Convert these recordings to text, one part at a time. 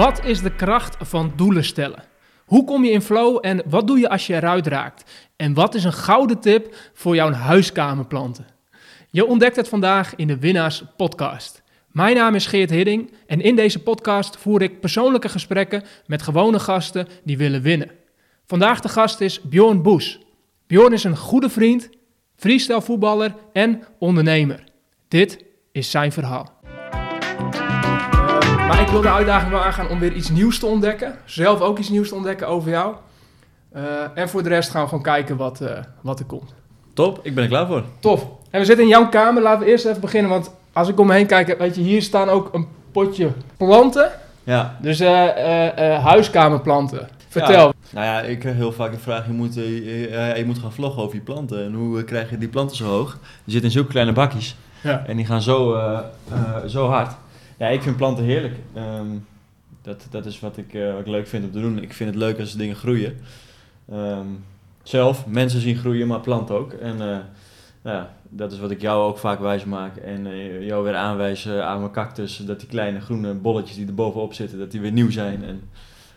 Wat is de kracht van doelen stellen? Hoe kom je in flow en wat doe je als je eruit raakt? En wat is een gouden tip voor jouw huiskamerplanten? Je ontdekt het vandaag in de Winnaars Podcast. Mijn naam is Geert Hidding en in deze podcast voer ik persoonlijke gesprekken met gewone gasten die willen winnen. Vandaag de gast is Bjorn Boes. Bjorn is een goede vriend, freestyle voetballer en ondernemer. Dit is zijn verhaal. Maar ik wil de uitdaging wel aangaan om weer iets nieuws te ontdekken. Zelf ook iets nieuws te ontdekken over jou. Uh, en voor de rest gaan we gewoon kijken wat, uh, wat er komt. Top, ik ben er klaar voor. Tof. En we zitten in jouw kamer. Laten we eerst even beginnen. Want als ik om me heen kijk, weet je, hier staan ook een potje planten. Ja. Dus uh, huiskamerplanten. Vertel. Ja. Nou ja, ik krijg heel vaak een vraag, je moet, je, je moet gaan vloggen over je planten. En hoe krijg je die planten zo hoog? Die zitten in zulke kleine bakjes. Ja. En die gaan zo, zo hard. Ja, ik vind planten heerlijk. Um, dat, dat is wat ik, uh, wat ik leuk vind om te doen. Ik vind het leuk als dingen groeien. Um, zelf, mensen zien groeien, maar planten ook. En uh, ja, dat is wat ik jou ook vaak wijs maak. En uh, jou weer aanwijzen aan mijn cactus. Dat die kleine groene bolletjes die er bovenop zitten, dat die weer nieuw zijn. En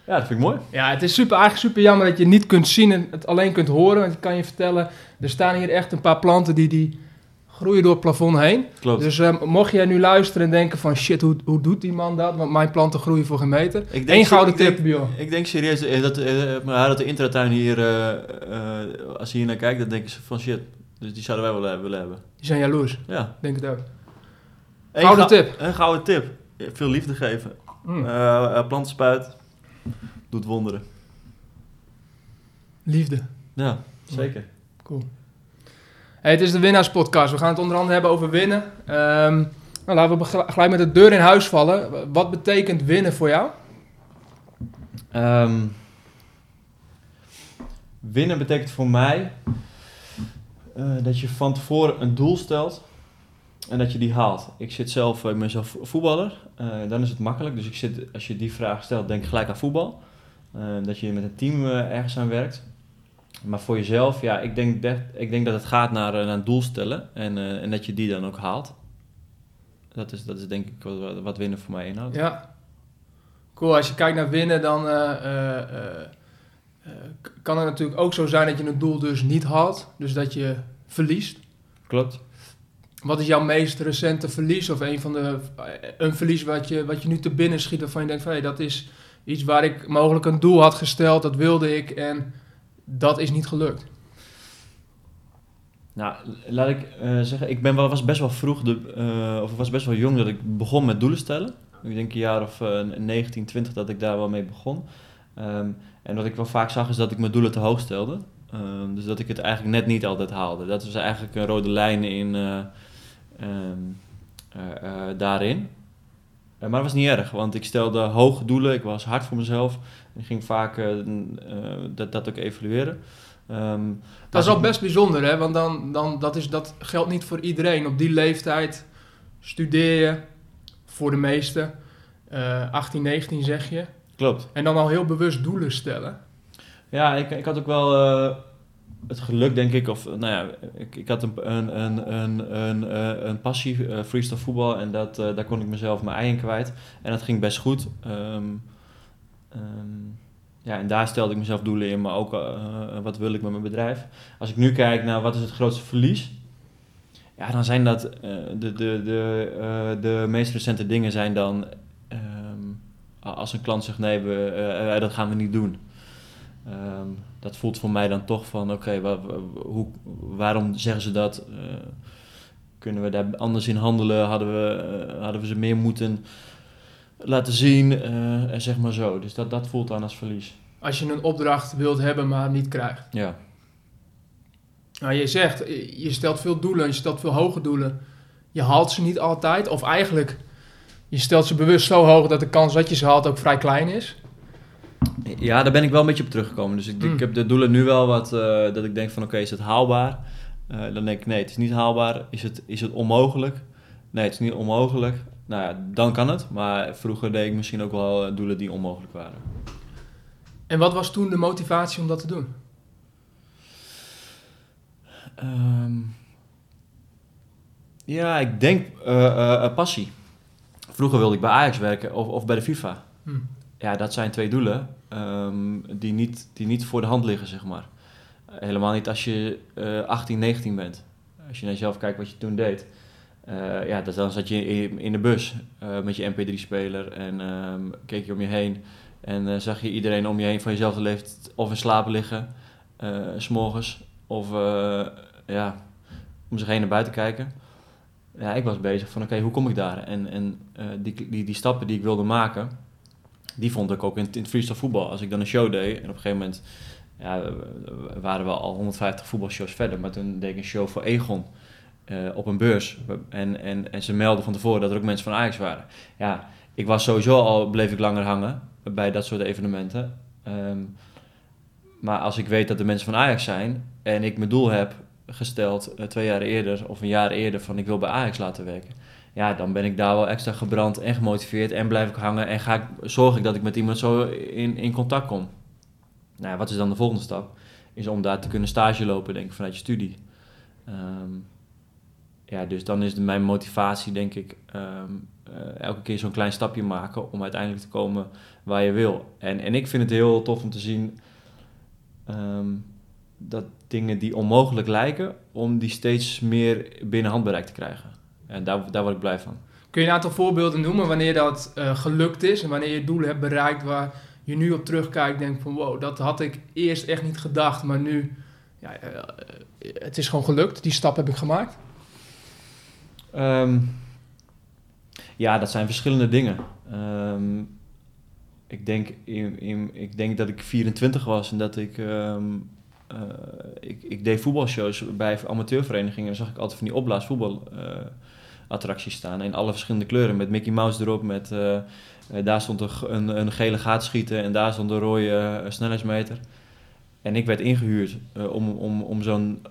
ja, dat vind ik mooi. Ja, het is super, eigenlijk super jammer dat je niet kunt zien en het alleen kunt horen. Want ik kan je vertellen, er staan hier echt een paar planten die... die groeien door het plafond heen. Klopt. Dus uh, mocht jij nu luisteren en denken van shit, hoe, hoe doet die man dat? Want mijn planten groeien voor geen meter. Eén gouden tip, denk, Bjorn. Ik denk serieus uh, dat, uh, maar dat de intratuin hier, uh, als je hier naar kijkt, dan denken ze van shit, dus die zouden wij wel willen hebben. Die zijn jaloers. Ja. Denk het ook. Gouden ga tip. Een gouden tip. Veel liefde geven. Mm. plantenspuit doet wonderen. Liefde. Ja, zeker. Cool. Het is de winnaarspodcast. We gaan het onder andere hebben over winnen. Um, nou, laten we gelijk met de deur in huis vallen. Wat betekent winnen voor jou? Um, winnen betekent voor mij uh, dat je van tevoren een doel stelt en dat je die haalt. Ik zit zelf, ik ben zelf voetballer, uh, dan is het makkelijk. Dus ik zit, als je die vraag stelt, denk gelijk aan voetbal. Uh, dat je met een team ergens aan werkt. Maar voor jezelf, ja, ik denk, dat, ik denk dat het gaat naar, naar een doel stellen en, uh, en dat je die dan ook haalt. Dat is, dat is denk ik wat, wat winnen voor mij inhoudt. Ja, cool. Als je kijkt naar winnen, dan uh, kan het natuurlijk ook zo zijn dat je een doel dus niet haalt. Dus dat je verliest. Klopt. Wat is jouw meest recente verlies? Of een van de een verlies wat je, wat je nu te binnen schiet waarvan je denkt van hey, dat is iets waar ik mogelijk een doel had gesteld, dat wilde ik en dat is niet gelukt. Nou, laat ik uh, zeggen, ik ben wel, was best wel vroeg, de, uh, of was best wel jong dat ik begon met doelen stellen. Ik denk een jaar of uh, 19, 20 dat ik daar wel mee begon. Um, en wat ik wel vaak zag is dat ik mijn doelen te hoog stelde. Um, dus dat ik het eigenlijk net niet altijd haalde. Dat was eigenlijk een rode lijn in, um, daarin. Maar dat was niet erg, want ik stelde hoge doelen, ik was hard voor mezelf. Ik ging vaak dat, dat ook evalueren. Um, dat is al best bijzonder, hè? Want dan, dan, dat, is, dat geldt niet voor iedereen. Op die leeftijd studeer je, voor de meesten, uh, 18, 19 zeg je. Klopt. En dan al heel bewust doelen stellen. Ja, ik, ik had ook wel uh, het geluk, denk ik, of nou ja, ik, ik had een, een, een, een, een, een passie, uh, freestyle voetbal, en dat, uh, daar kon ik mezelf mijn ei in kwijt. En dat ging best goed. Um, um, ja, en daar stelde ik mezelf doelen in, maar ook wat wil ik met mijn bedrijf. Als ik nu kijk naar wat is het grootste verlies, ja, dan zijn dat de, de, de, de meest recente dingen zijn dan um, als een klant zegt nee, we, dat gaan we niet doen. Um, dat voelt voor mij dan toch van oké, okay, waarom zeggen ze dat? kunnen we daar anders in handelen? Hadden we, hadden we ze meer moeten laten zien, uh, zeg maar zo. Dus dat, dat voelt dan als verlies. Als je een opdracht wilt hebben, maar niet krijgt. Ja. Nou, je zegt, je stelt veel doelen, je stelt veel hoge doelen. Je haalt ze niet altijd, of eigenlijk, je stelt ze bewust zo hoog dat de kans dat je ze haalt ook vrij klein is. Ja, daar ben ik wel een beetje op teruggekomen. Dus ik, mm. ik heb de doelen nu wel wat, uh, dat ik denk van oké, okay, is het haalbaar? Uh, dan denk ik nee, het is niet haalbaar. Is het, is het onmogelijk? Nee, het is niet onmogelijk nou ja, dan kan het. Maar vroeger deed ik misschien ook wel doelen die onmogelijk waren. En wat was toen de motivatie om dat te doen? Um, ja, ik denk uh, passie. Vroeger wilde ik bij Ajax werken of, of bij de FIFA. Hm. Ja, dat zijn twee doelen ehm, die, niet, die niet voor de hand liggen, zeg maar. Helemaal niet als je uh, 18, 19 bent. Als je naar jezelf kijkt wat je toen deed. Uh, ja, dan zat je in, de bus uh, met je MP3-speler en um, keek je om je heen. En zag je iedereen om je heen van jezelfde leeftijd of in slaap liggen, s s'morgens. Of ja, om zich heen naar buiten kijken. Ja, ik was bezig van oké, hoe kom ik daar? En, en die, die, die stappen die ik wilde maken, die vond ik ook in, in het freestyle voetbal. Als ik dan een show deed en op een gegeven moment ja, waren we al 150 voetbalshows verder. Maar toen deed ik een show voor Egon uh, op een beurs. En, en, en ze melden van tevoren dat er ook mensen van Ajax waren. Ja, ik was sowieso al, bleef ik langer hangen bij dat soort evenementen. Um, maar als ik weet dat er mensen van Ajax zijn en ik mijn doel heb gesteld uh, twee jaar eerder of een jaar eerder van ik wil bij Ajax laten werken. Ja, dan ben ik daar wel extra gebrand en gemotiveerd en blijf ik hangen en ga ik, zorg ik dat ik met iemand zo in, in contact kom. Nou, wat is dan de volgende stap? Is om daar te kunnen stage lopen, denk ik, vanuit je studie. Um, ja, dus dan is de, mijn motivatie, denk ik, um, uh, elke keer zo'n klein stapje maken om uiteindelijk te komen waar je wil. En, en ik vind het heel tof om te zien um, dat dingen die onmogelijk lijken, om die steeds meer binnen handbereik te krijgen. En daar, daar word ik blij van. Kun je een aantal voorbeelden noemen wanneer dat uh, gelukt is en wanneer je doelen hebt bereikt waar je nu op terugkijkt denkt van wow, dat had ik eerst echt niet gedacht, maar nu, ja, uh, het is gewoon gelukt, die stap heb ik gemaakt? Um, ja, dat zijn verschillende dingen. Um, ik, denk in, in, ik denk dat ik 24 was en dat ik. Um, uh, ik, ik deed voetbalshows bij amateurverenigingen. En zag ik altijd van die opblaasvoetbalattracties uh, staan. In alle verschillende kleuren. Met Mickey Mouse erop. Met, uh, daar stond een, een gele schieten En daar stond een rode snelheidsmeter. En ik werd ingehuurd om, om, om zo'n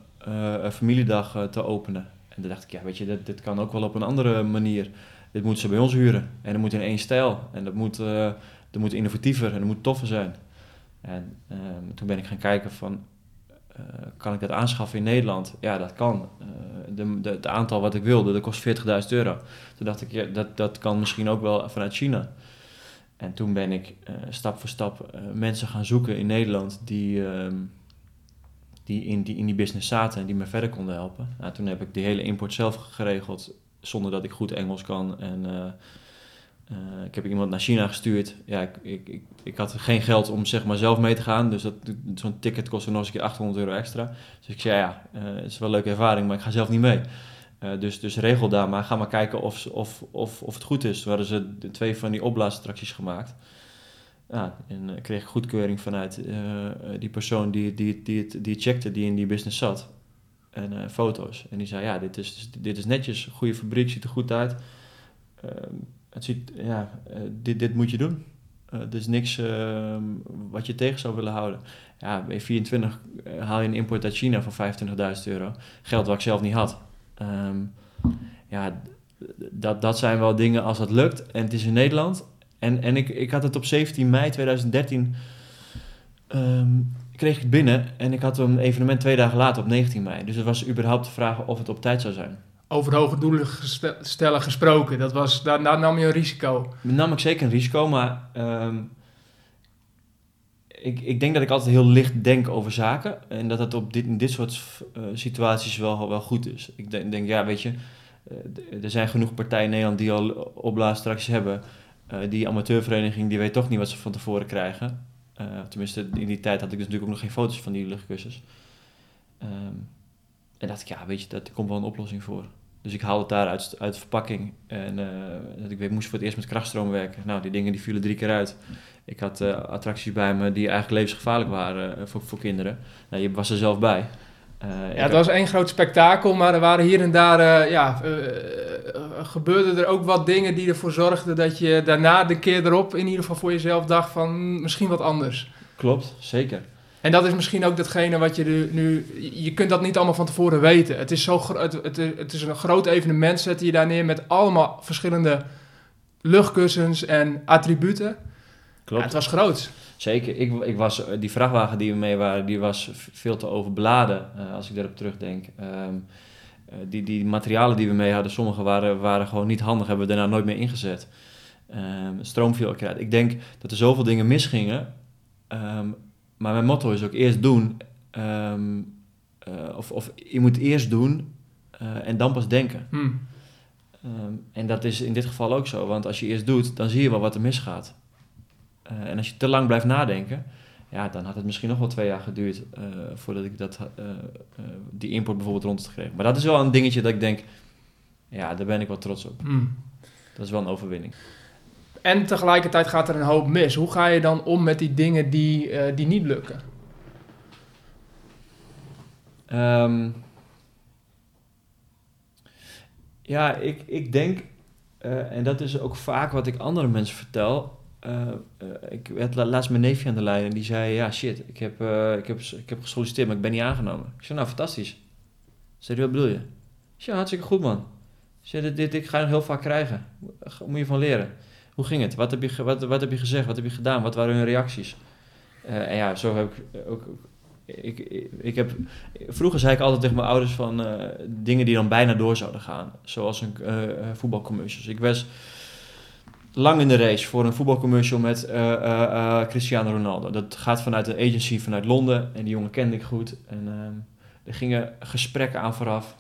familiedag te openen. En toen dacht ik, ja, weet je, dit, kan ook wel op een andere manier. Dit moeten ze bij ons huren. En dat moet in één stijl. En dat moet, dat moet innovatiever en dat moet toffer zijn. En toen ben ik gaan kijken van, kan ik dat aanschaffen in Nederland? Ja, dat kan. De, de, het aantal wat ik wilde, dat kost 40.000 euro. Toen dacht ik, dat, dat kan misschien ook wel vanuit China. En toen ben ik stap voor stap mensen gaan zoeken in Nederland die ehm, die in die, in die business zaten en die me verder konden helpen. Nou, toen heb ik die hele import zelf geregeld zonder dat ik goed Engels kan. En uh, ik heb iemand naar China gestuurd. Ja, ik, ik, ik, ik, had geen geld om zeg maar zelf mee te gaan. Dus zo'n ticket kostte nog eens een keer 800 euro extra. Dus ik zei, ja, uh, is wel een leuke ervaring, maar ik ga zelf niet mee. dus, dus regel daar maar. Ga maar kijken of, of, of, of het goed is. We hadden ze twee van die opblaasattracties gemaakt. Ja, en uh, kreeg goedkeuring vanuit die persoon die, die, die, het, die checkte, die in die business zat. En foto's. En die zei, ja, dit is, dit is netjes, goede fabriek, ziet er goed uit. Ehm, het ziet, ja, dit, dit moet je doen. er is niks ehm, wat je tegen zou willen houden. Ja, bij 24 haal je een import uit China van 25.000 euro. Geld wat ik zelf niet had. Um, ja, dat, dat zijn wel dingen als dat lukt en het is in Nederland en, en ik, ik had het op 17 mei 2013 um, kreeg ik binnen en ik had een evenement twee dagen later op 19 mei. Dus het was überhaupt te vragen of het op tijd zou zijn. Over hoge doelen stellen gesproken, dat was, daar, nam je een risico. Daar nam ik zeker een risico, maar um, ik, ik denk dat ik altijd heel licht denk over zaken. En dat het op dit, in dit soort uh, situaties wel, wel goed is. Ik denk, denk ja, weet je, uh, er zijn genoeg partijen in Nederland die al opblaasattracties hebben. Uh, die amateurvereniging die weet toch niet wat ze van tevoren krijgen. Tenminste, in die tijd had ik dus natuurlijk ook nog geen foto's van die luchtkussens. Um, en dacht ik, ja, weet je, daar komt wel een oplossing voor. Dus ik haalde het daar uit, uit de verpakking. En uh, dat ik weet, moest voor het eerst met krachtstroom werken. Nou, die dingen die vielen drie keer uit. Ik had attracties bij me die eigenlijk levensgevaarlijk waren voor, voor kinderen. Nou, je was er zelf bij. Ja, het was één groot spektakel, maar er waren hier en daar, ja, gebeurden er ook wat dingen die ervoor zorgden dat je daarna de keer erop in ieder geval voor jezelf dacht van hmm, misschien wat anders. Klopt, zeker. En dat is misschien ook datgene wat je nu, je kunt dat niet allemaal van tevoren weten. Het is, zo, het, het, het is een groot evenement, zet je daar neer met allemaal verschillende luchtkussens en attributen. Klopt. Ja, het was groot. Zeker. Ik, ik was, die vrachtwagen die we mee waren, die was veel te overbeladen, uh, als ik daarop terugdenk. Um, die, die materialen die we mee hadden, sommige waren, waren gewoon niet handig, hebben we daarna nooit meer ingezet. Ehm, stroom viel elke keer uit. Ik denk dat er zoveel dingen misgingen. Ehm, maar mijn motto is ook eerst doen. eh, of, of je moet eerst doen eh, en dan pas denken. Hmm. Ehm, en dat is in dit geval ook zo. Want als je eerst doet, dan zie je wel wat er misgaat. Eh, en als je te lang blijft nadenken, ja, dan had het misschien nog wel twee jaar geduurd voordat ik dat, die import bijvoorbeeld rond had gekregen. Maar dat is wel een dingetje dat ik denk, ja, daar ben ik wel trots op. Hmm. Dat is wel een overwinning. En tegelijkertijd gaat er een hoop mis. Hoe ga je dan om met die dingen die, eh, die niet lukken? Ehm, ja, ik, ik denk, eh, en dat is ook vaak wat ik andere mensen vertel. eh, ik had la- laatst mijn neefje aan de lijn en die zei: Ja, shit, ik heb, ik heb, ik heb gesolliciteerd, maar ik ben niet aangenomen. Ik zei: Nou, fantastisch. Zei hij: Wat bedoel je? Ik zei: hartstikke goed, man. Ik zei: Dit, dit, ga je nog heel vaak krijgen. Moet je van leren. Hoe ging het? Wat heb je, wat, wat heb je gezegd? Wat heb je gedaan? Wat waren hun reacties? Eh, en ja, zo heb ik ook. Ik, ik, heb Vroeger zei ik altijd tegen mijn ouders van eh, dingen die dan bijna door zouden gaan. Zoals een eh, voetbalcommercials. Ik was lang in de race voor een voetbalcommercial met Cristiano Ronaldo. Dat gaat vanuit een agency vanuit Londen. En die jongen kende ik goed. En ehm, er gingen gesprekken aan vooraf.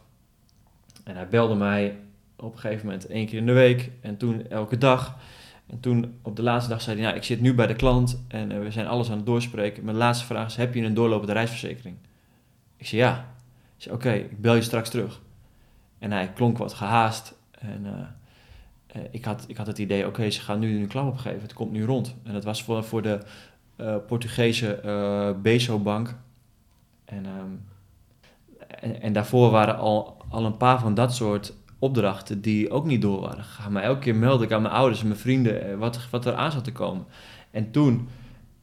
En hij belde mij op een gegeven moment één keer in de week. En toen elke dag. En toen op de laatste dag zei hij, nou, ik zit nu bij de klant en eh, we zijn alles aan het doorspreken. Mijn laatste vraag is, heb je een doorlopende reisverzekering? Ik zei ja. Ik zei oké, ik bel je straks terug. En hij klonk wat gehaast. En eh, eh, ik, had, ik had het idee, oké, ze gaan nu een klap opgeven. Het komt nu rond. En dat was voor, voor de Portugese Bezo-bank. En, ehm, en, en daarvoor waren al, al een paar van dat soort opdrachten die ook niet door waren gegaan. Maar elke keer meldde ik aan mijn ouders en mijn vrienden eh, wat, wat er aan zat te komen. En toen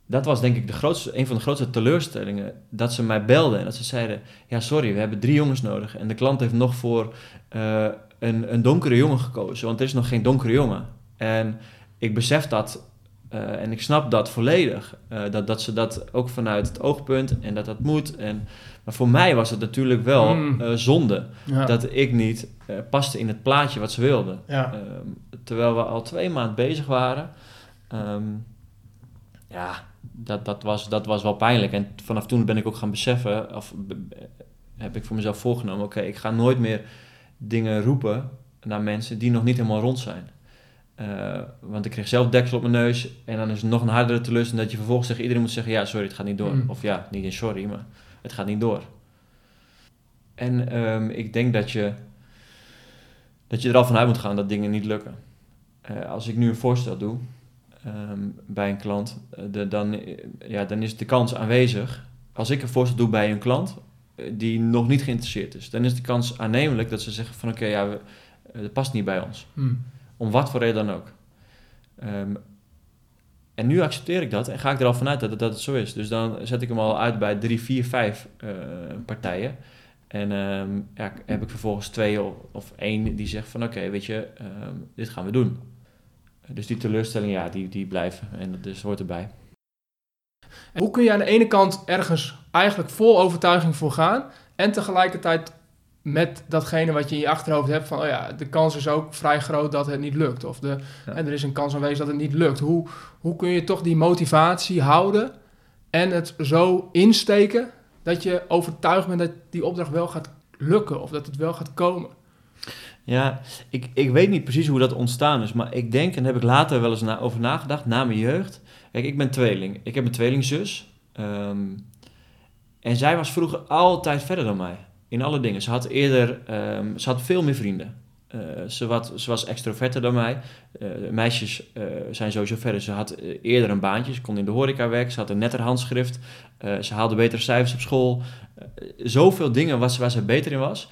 dat was denk ik de grootste, een van de grootste teleurstellingen. Dat ze mij belden en dat ze zeiden: Ja, sorry, we hebben drie jongens nodig. En de klant heeft nog voor eh, een, een donkere jongen gekozen, want er is nog geen donkere jongen. En ik besef dat eh, en ik snap dat volledig. eh, dat, dat ze dat ook vanuit het oogpunt en dat dat moet. En, maar voor mij was het natuurlijk wel Mm. eh, zonde Ja. dat ik niet paste in het plaatje wat ze wilden. ja. Ehm, terwijl we al twee maanden bezig waren. Ehm, ja, dat, dat, was, dat was wel pijnlijk. En vanaf toen ben ik ook gaan beseffen, of heb ik voor mezelf voorgenomen, oké, ik ga nooit meer dingen roepen naar mensen die nog niet helemaal rond zijn. Eh, want ik kreeg zelf deksel op mijn neus en dan is het nog een hardere teleurstelling dat je vervolgens tegen iedereen moet zeggen, ja, sorry, het gaat niet door. Mm. Of ja, niet een sorry, maar het gaat niet door. En ehm, ik denk dat je, dat je er al vanuit moet gaan dat dingen niet lukken. Eh, als ik nu een voorstel doe ehm, bij een klant, eh, de, dan, ja, dan is de kans aanwezig. Als ik een voorstel doe bij een klant die nog niet geïnteresseerd is, dan is de kans aannemelijk dat ze zeggen van oké, ja, we- dat past niet bij ons. Hmm. Om wat voor reden dan ook. Ehm, en nu accepteer ik dat en ga ik er al vanuit dat, dat het zo is. Dus dan zet ik hem al uit bij drie, vier, vijf eh, partijen. En ehm, ja, heb ik vervolgens twee of, of één die zegt van oké, weet je, ehm, dit gaan we doen. Dus die teleurstelling, ja, die, die blijven. En dat hoort erbij. Hoe kun je aan de ene kant ergens eigenlijk vol overtuiging voor gaan en tegelijkertijd met datgene wat je in je achterhoofd hebt van, oh ja, de kans is ook vrij groot dat het niet lukt. Of de, Ja. en er is een kans aanwezig dat het niet lukt. Hoe, hoe kun je toch die motivatie houden en het zo insteken dat je overtuigd bent dat die opdracht wel gaat lukken of dat het wel gaat komen? Ja, ik, ik weet niet precies hoe dat ontstaan is, maar ik denk, en daar heb ik later wel eens na, over nagedacht, na mijn jeugd. Kijk, ik ben tweeling. Ik heb een tweelingzus. ehm, en zij was vroeger altijd verder dan mij. In alle dingen. Ze had eerder, ehm, ze had veel meer vrienden. Eh, ze, wat, ze was extroverter dan mij. Eh, meisjes eh, zijn sowieso verder. Ze had eerder een baantje. Ze kon in de horeca werken. Ze had een netter handschrift. Ze haalde betere cijfers op school. Zoveel dingen was, waar ze beter in was.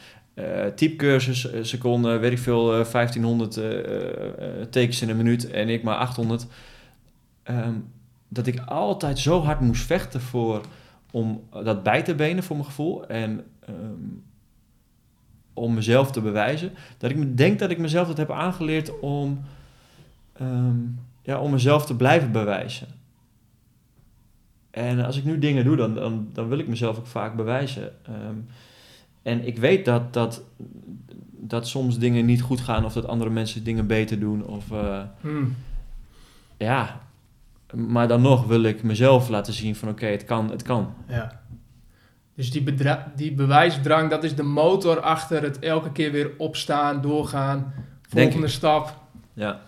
Typecursus, eh, ze kon, weet ik veel, eh, 1500 eh, eh, eh, tekens in een minuut en ik maar 800. Ehm, dat ik altijd zo hard moest vechten voor, om dat bij te benen voor mijn gevoel. En ehm, om mezelf te bewijzen. Dat ik denk dat ik mezelf dat heb aangeleerd om, ehm, ja, om mezelf te blijven bewijzen. En als ik nu dingen doe, dan, dan, dan wil ik mezelf ook vaak bewijzen. Ehm, en ik weet dat, dat, dat soms dingen niet goed gaan of dat andere mensen dingen beter doen. Of, eh, Hmm. ja, maar dan nog wil ik mezelf laten zien van oké, het kan, het kan. Ja. Dus die, bedra- die bewijsdrang, dat is de motor achter het elke keer weer opstaan, doorgaan, volgende stap. Ja,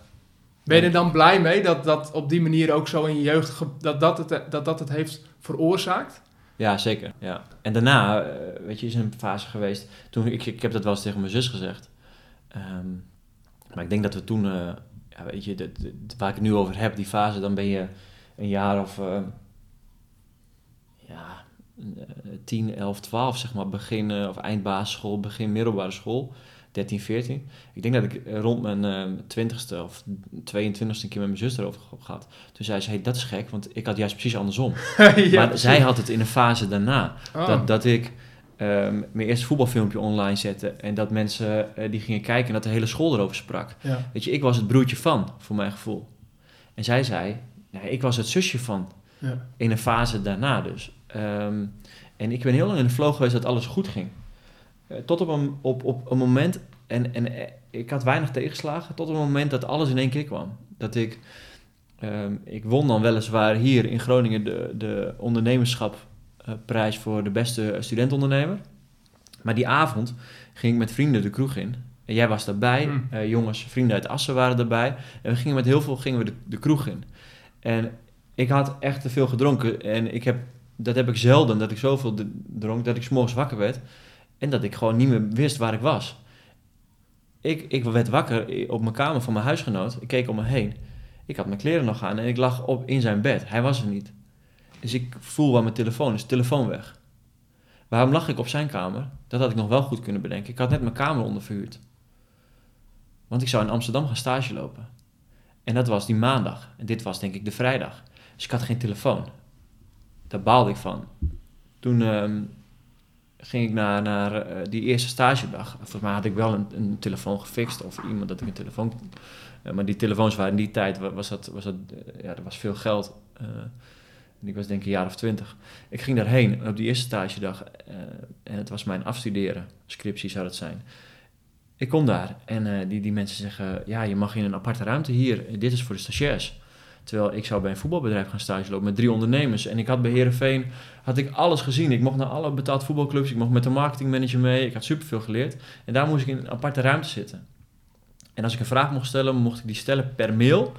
Ben je er dan blij mee dat dat op die manier ook zo in je jeugd, dat dat het, dat dat het heeft veroorzaakt? ja zeker. Ja. En daarna, eh, weet je, is een fase geweest. Toen, ik, ik heb dat wel eens tegen mijn zus gezegd. Ehm, maar ik denk dat we toen, eh, ja, weet je, de, de- waar ik het nu over heb, die fase, dan ben je een jaar of, eh, ja, 10, 11, 12, zeg maar, begin of eind basisschool, begin middelbare school, 13, 14. Ik denk dat ik rond mijn eh, 20ste of 22ste een keer met mijn zus erover heb gehad. Toen zei ze, hey, dat is gek, want ik had juist precies andersom. ja, maar precies. zij had het in een fase daarna. Oh. Dat, dat ik ehm, mijn eerste voetbalfilmpje online zette en dat mensen eh, die gingen kijken en dat de hele school erover sprak. ja. Weet je, ik was het broertje van, voor mijn gevoel. En zij zei, nee, ik was het zusje van, Ja. in een fase daarna dus. Ehm, en ik ben heel lang in de flow geweest dat alles goed ging. Eh, tot op een, op, op een moment, en, en eh, ik had weinig tegenslagen, tot op een moment dat alles in één keer kwam. Dat ik, ehm, ik won dan weliswaar hier in Groningen de, de ondernemerschapprijs voor de beste studentondernemer. Maar die avond ging ik met vrienden de kroeg in. En jij was daarbij, Hmm. eh, jongens, vrienden uit Assen waren erbij. En we gingen met heel veel gingen we de, de kroeg in. En ik had echt te veel gedronken. En ik heb, dat heb ik zelden, dat ik zoveel dronk, dat ik 's morgens wakker werd. En dat ik gewoon niet meer wist waar ik was. Ik, ik werd wakker op mijn kamer van mijn huisgenoot. Ik keek om me heen. Ik had mijn kleren nog aan en ik lag op in zijn bed. Hij was er niet. Dus ik voel waar mijn telefoon is. Telefoon weg. Waarom lag ik op zijn kamer? Dat had ik nog wel goed kunnen bedenken. Ik had net mijn kamer onderverhuurd. Want ik zou in Amsterdam gaan stage lopen. En dat was die maandag. En dit was denk ik de vrijdag. Dus ik had geen telefoon. Daar baalde ik van. Toen ehm, ging ik naar, naar eh, die eerste stagedag. Volgens mij had ik wel een, een telefoon gefixt of iemand dat ik een telefoon... eh, maar die telefoons waren in die tijd, wa- was dat, was dat, eh, ja, er was veel geld. en ik was denk ik een jaar of twintig. Ik ging daarheen op die eerste stagedag. en het was mijn afstuderen. Scriptie zou dat zijn. Ik kom daar en die, die mensen zeggen... Ja, je mag in een aparte ruimte hier. Dit is voor de stagiairs. Terwijl ik zou bij een voetbalbedrijf gaan stage lopen met drie ondernemers. En ik had bij Herenveen had ik alles gezien. Ik mocht naar alle betaald voetbalclubs. Ik mocht met de marketingmanager mee. Ik had superveel geleerd. En daar moest ik in een aparte ruimte zitten. En als ik een vraag mocht stellen, mocht ik die stellen per mail.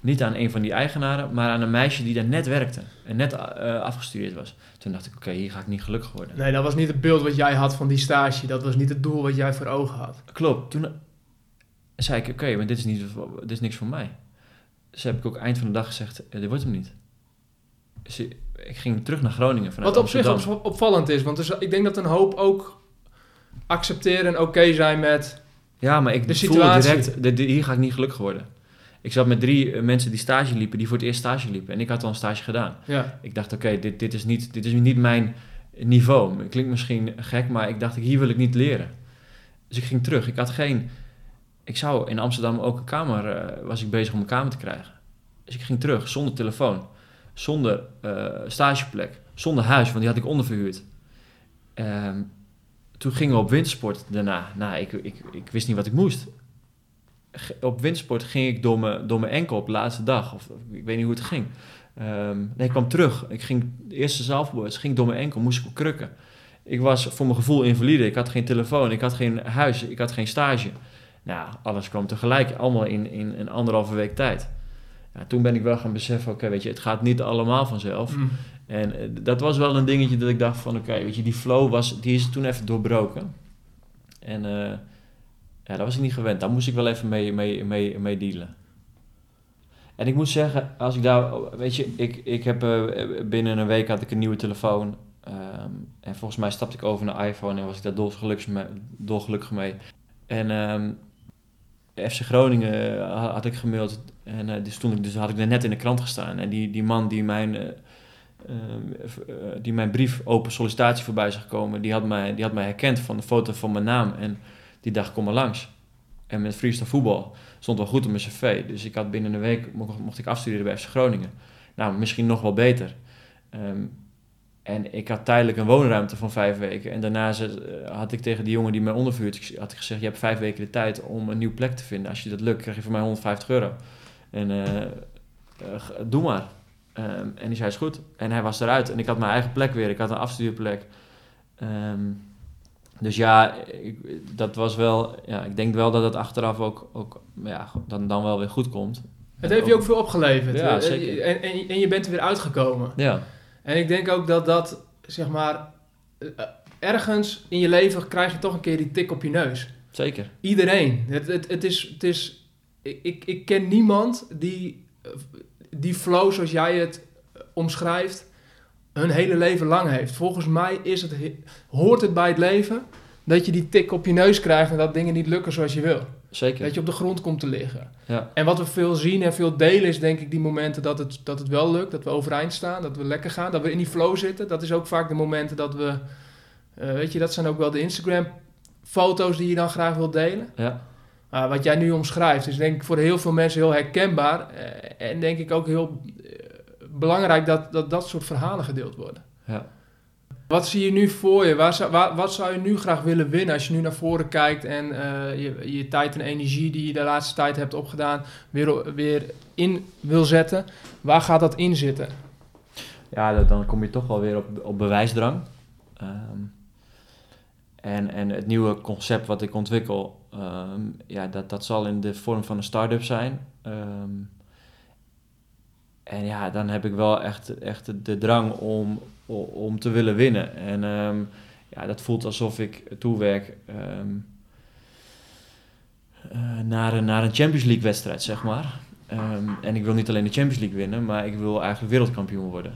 Niet aan een van die eigenaren, maar aan een meisje die daar net werkte. En net eh, afgestudeerd was. Toen dacht ik, oké, hier ga ik niet gelukkig worden. Nee, dat was niet het beeld wat jij had van die stage. Dat was niet het doel wat jij voor ogen had. Klopt. Toen zei ik, oké, maar dit is, niet, dit is niks voor mij. Dus heb ik ook eind van de dag gezegd, eh, dit wordt hem niet. Dus ik ging terug naar Groningen vanuit Wat op zich op- opvallend is, want is- ik denk dat een hoop ook accepteren en oké zijn met... Ja, maar ik De voelde situatie. direct, de- de- hier ga ik niet gelukkig worden. Ik zat met drie eh, mensen die stage liepen, die voor het eerst stage liepen. En ik had al een stage gedaan. Ja, Ik dacht, oké, dit, dit, is niet, dit is niet mijn niveau. Het klinkt misschien gek, maar ik dacht, hier wil ik niet leren. Dus ik ging terug. Ik had geen... Ik zou in Amsterdam ook een kamer... eh, was ik bezig om een kamer te krijgen. Dus ik ging terug, zonder telefoon. Zonder eh, stageplek. Zonder huis, want die had ik onderverhuurd. Ehm, toen gingen we op wintersport daarna. Nou, ik, ik, ik wist niet wat ik moest. Op wintersport ging ik door mijn, enkel op de laatste dag. Of, ik weet niet hoe het ging. Ehm, nee, ik kwam terug. Ik ging de eerste zaalvoetbal, ging door mijn enkel, moest ik op krukken. Ik was voor mijn gevoel invalide. Ik had geen telefoon, ik had geen huis, ik had geen stage. Nou, alles kwam tegelijk, allemaal in, in een anderhalve week tijd. Ja, toen ben ik wel gaan beseffen, oké, weet je, het gaat niet allemaal vanzelf. Mm. En eh, dat was wel een dingetje dat ik dacht van, oké, weet je, die flow was, die is toen even doorbroken. En eh, ja, dat was ik niet gewend. Daar moest ik wel even mee, mee, mee, mee dealen. En ik moet zeggen, als ik daar, weet je, ik, ik heb eh, binnen een week had ik een nieuwe telefoon. Ehm, en volgens mij stapte ik over naar iPhone en was ik daar dolgelukkig mee. Dolgelukkig mee. En ehm, FC Groningen ha- had ik gemaild en eh, stond ik, dus had ik net in de krant gestaan. En die, die man die mijn, eh, ehm, eh, die mijn brief open sollicitatie voorbij zag komen, die had, mij, die had mij herkend van de foto van mijn naam. En die dacht, kom maar langs. En met freestyle voetbal stond wel goed op mijn cv. Dus ik had binnen een week, mocht, mocht ik afstuderen bij FC Groningen. Nou, misschien nog wel beter. Ehm, en ik had tijdelijk een woonruimte van vijf weken. En daarna eh, had ik tegen die jongen die mij ondervuurt, had ik gezegd, je hebt vijf weken de tijd om een nieuwe plek te vinden. Als je dat lukt, krijg je van mij 150 euro. En eh, eh, doe maar. Ehm, en die zei, is goed. En hij was eruit. En ik had mijn eigen plek weer. Ik had een afstudeerplek. Ehm, dus ja, ik, dat was wel... Ja, ik denk wel dat het achteraf ook, ook ja, dan, dan wel weer goed komt. Het heeft je ook veel opgeleverd. Ja. En, en, en je bent er weer uitgekomen. Ja, En ik denk ook dat dat, zeg maar, eh, ergens in je leven krijg je toch een keer die tik op je neus. zeker. Iedereen. Het, het, het is, het is, ik, ik- ken niemand die eh, die flow zoals jij het eh, omschrijft, hun hele leven lang heeft. Volgens mij is het, he- hoort het bij het leven dat je die tik op je neus krijgt en dat dingen niet lukken zoals je wil. Zeker. Dat je op de grond komt te liggen. Ja. En wat we veel zien en veel delen is denk ik die momenten dat het, dat het wel lukt. Dat we overeind staan, dat we lekker gaan, dat we in die flow zitten. Dat is ook vaak de momenten dat we, eh, weet je, dat zijn ook wel de Instagram foto's die je dan graag wilt delen. Ja, Maar wat jij nu omschrijft is denk ik voor heel veel mensen heel herkenbaar. eh, en denk ik ook heel eh, belangrijk dat, dat dat soort verhalen gedeeld worden. ja. Wat zie je nu voor je? Waar waar- wat zou je nu graag willen winnen als je nu naar voren kijkt en eh, je, je tijd en energie die je de laatste tijd hebt opgedaan weer, weer in wil zetten? Waar gaat dat in zitten? Ja, dan kom je toch wel weer op, op bewijsdrang. Ehm, en, en het nieuwe concept wat ik ontwikkel, ehm, ja, dat, dat zal in de vorm van een start-up zijn. Ehm, en ja, dan heb ik wel echt, echt de drang om, om te willen winnen. En ehm, ja, dat voelt alsof ik toewerk ehm, eh, naar, een, naar een Champions League wedstrijd, zeg maar. Ehm, en ik wil niet alleen de Champions League winnen, maar ik wil eigenlijk wereldkampioen worden.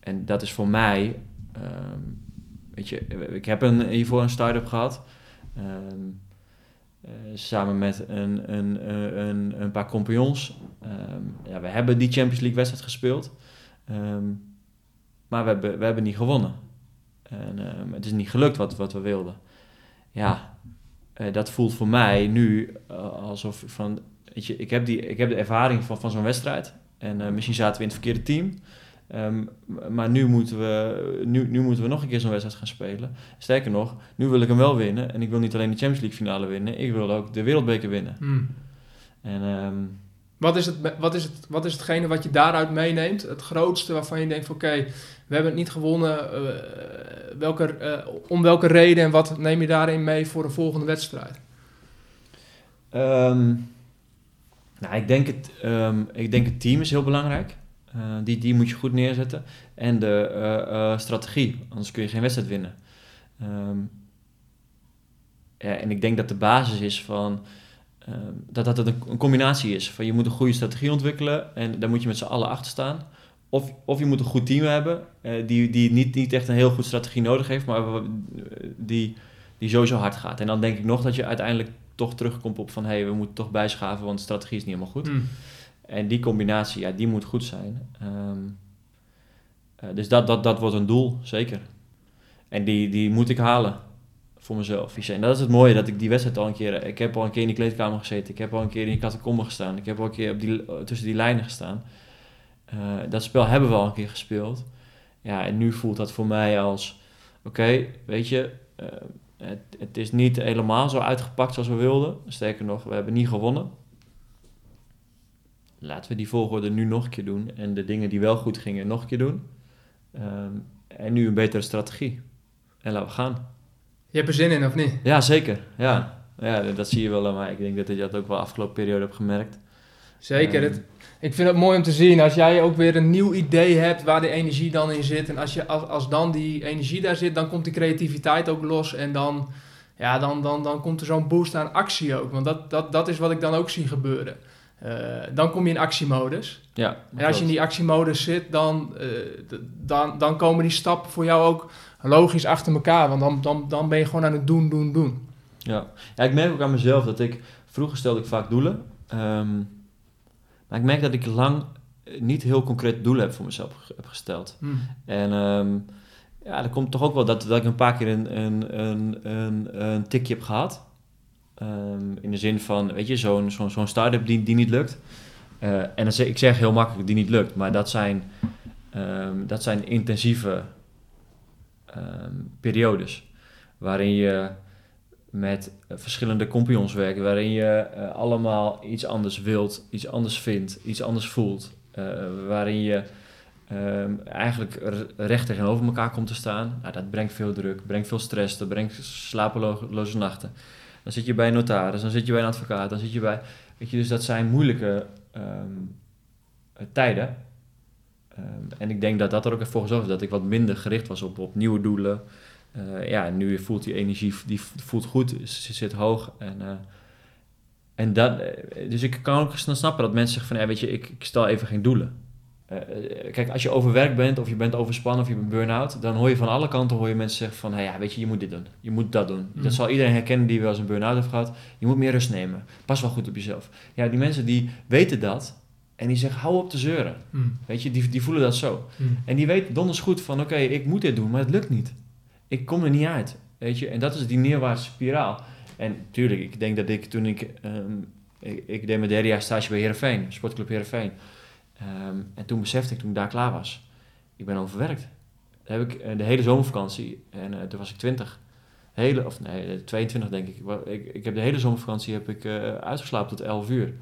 En dat is voor mij, weet je, ik heb een, hiervoor een start-up gehad. Eh, samen met een, een, een, een, een paar compagnons. Ja, we hebben die Champions League wedstrijd gespeeld. Ehm, maar we hebben, we hebben niet gewonnen. En ehm, het is niet gelukt wat, wat we wilden. Ja, eh, dat voelt voor mij nu eh, alsof ik van... Weet je, ik heb, die, ik heb de ervaring van, van zo'n wedstrijd. En eh, misschien zaten we in het verkeerde team. Ehm, maar nu moeten, we, nu, nu moeten we nog een keer zo'n wedstrijd gaan spelen. Sterker nog, nu wil ik hem wel winnen. En ik wil niet alleen de Champions League finale winnen. Ik wil ook de wereldbeker winnen. En ehm, Wat, is het, wat, is het, wat is hetgene wat je daaruit meeneemt? Het grootste waarvan je denkt oké, we hebben het niet gewonnen. eh, welke, eh, om welke reden en wat neem je daarin mee voor de volgende wedstrijd? Ehm, nou, ik denk, het, ehm, ik denk het team is heel belangrijk. Eh, die, die moet je goed neerzetten. En de strategie, anders kun je geen wedstrijd winnen. Ehm, en ik denk dat de basis is van dat dat een, een combinatie is. Van je moet een goede strategie ontwikkelen en daar moet je met z'n allen achter staan. Of, of je moet een goed team hebben eh, die, die niet, niet echt een heel goed strategie nodig heeft, maar die, die sowieso hard gaat. En dan denk ik nog dat je uiteindelijk toch terugkomt op van hé, hey, we moeten toch bijschaven, want de strategie is niet helemaal goed. Hmm. En die combinatie, ja, die moet goed zijn. Ehm, eh, dus dat, dat, dat wordt een doel, zeker. En die, die moet ik halen voor mezelf. En dat is het mooie, dat ik die wedstrijd al een keer... Ik heb al een keer in die kleedkamer gezeten. Ik heb al een keer in die catacombe gestaan. Ik heb al een keer op die, tussen die lijnen gestaan. Eh, dat spel hebben we al een keer gespeeld. Ja, en nu voelt dat voor mij als... Oké, weet je... eh, het, het is niet helemaal zo uitgepakt zoals we wilden. Sterker nog, we hebben niet gewonnen laten we die volgorde nu nog een keer doen. En de dingen die wel goed gingen nog een keer doen. Ehm, en nu een betere strategie. En laten we gaan. Je hebt er zin in of niet? Ja, zeker. Ja, ja dat, zie je wel mij. Ik denk dat ik dat ook wel afgelopen periode heb gemerkt. Zeker. Ehm, Het, ik vind het mooi om te zien als jij ook weer een nieuw idee hebt waar de energie dan in zit. En als, je, als, als dan die energie daar zit, dan komt die creativiteit ook los. En dan, ja, dan, dan, dan komt er zo'n boost aan actie ook. Want dat, dat, dat is wat ik dan ook zie gebeuren. Eh, dan kom je in actiemodus. ja, En als je in die actiemodus zit, dan, eh, dan, dan komen die stappen voor jou ook logisch achter elkaar. Want dan, dan, dan ben je gewoon aan het doen, doen, doen. Ja. ja, ik merk ook aan mezelf dat ik... Vroeger stelde ik vaak doelen. Ehm, maar ik merk dat ik lang niet heel concreet doelen heb voor mezelf heb gesteld. Hm. En ehm, ja, er komt toch ook wel dat, dat ik een paar keer een, een, een, een, een tikje heb gehad. Ehm, in de zin van, weet je, zo'n zo'n zo'n start-up die, die niet lukt. Eh, en dan zeg, ik zeg heel makkelijk die niet lukt, maar dat zijn, ehm, dat zijn intensieve ehm, periodes. Waarin je met verschillende compagnons werken, waarin je eh, allemaal iets anders wilt, iets anders vindt, iets anders voelt, eh, waarin je eigenlijk recht tegenover elkaar komt te staan. Nou, dat brengt veel druk, brengt veel stress, dat brengt slapeloze nachten. Dan zit je bij een notaris, dan zit je bij een advocaat, dan zit je bij... Weet je, dus dat zijn moeilijke ehm, eh, tijden. Ehm, en ik denk dat dat er ook voor gezorgd heeft dat ik wat minder gericht was op, op nieuwe doelen. Eh, ja, nu voelt die energie die voelt goed, ze zit hoog. En, eh, en dat, dus ik kan ook snel snappen dat mensen zeggen van, ja, weet je, ik, ik stel even geen doelen. Eh, eh, kijk, als je overwerkt bent, of je bent overspannen, of je bent burn-out, dan hoor je van alle kanten hoor je mensen zeggen van, hey, ja, weet je, je moet dit doen, je moet dat doen. Mm. Dat zal iedereen herkennen die wel eens een burn-out heeft gehad. Je moet meer rust nemen. Pas wel goed op jezelf. Ja, die mensen die weten dat en die zeggen, hou op te zeuren. Mm. Weet je, die, die voelen dat zo. Mm. En die weten donders goed van, oké, ik moet dit doen, maar het lukt niet. Ik kom er niet uit, weet je. En dat is die neerwaartse spiraal. En tuurlijk, ik denk dat ik toen ik... ehm, ik, ik deed mijn derde jaar stage bij Heerenveen, sportclub Heerenveen. Ehm, en toen besefte ik, toen ik daar klaar was, ik ben overwerkt. Dan heb ik eh, de hele zomervakantie, en eh, toen was ik 20. Hele, of nee, eh, 22 denk ik. Ik. Ik heb de hele zomervakantie heb ik, eh, uitgeslapen tot 11 uur.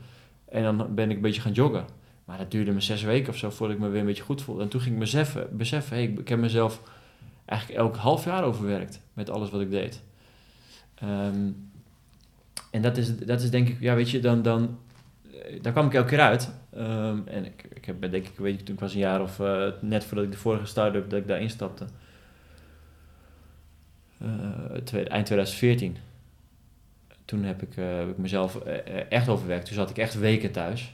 En dan ben ik een beetje gaan joggen. Maar dat duurde me zes weken of zo voordat ik me weer een beetje goed voelde. En toen ging ik beseffen, beseffen hey, ik, heb mezelf eigenlijk elk half jaar overwerkt met alles wat ik deed. Ehm, en dat is, dat is denk ik, ja weet je, dan, dan, eh, daar kwam ik elke keer uit. Ehm, en ik, ik heb denk ik, weet je, toen ik was een jaar of eh, net voordat ik de vorige start-up, dat ik daar instapte. Eh, eind 2014. Toen heb ik, eh, heb ik mezelf eh, eh, echt overwerkt. Toen zat ik echt weken thuis.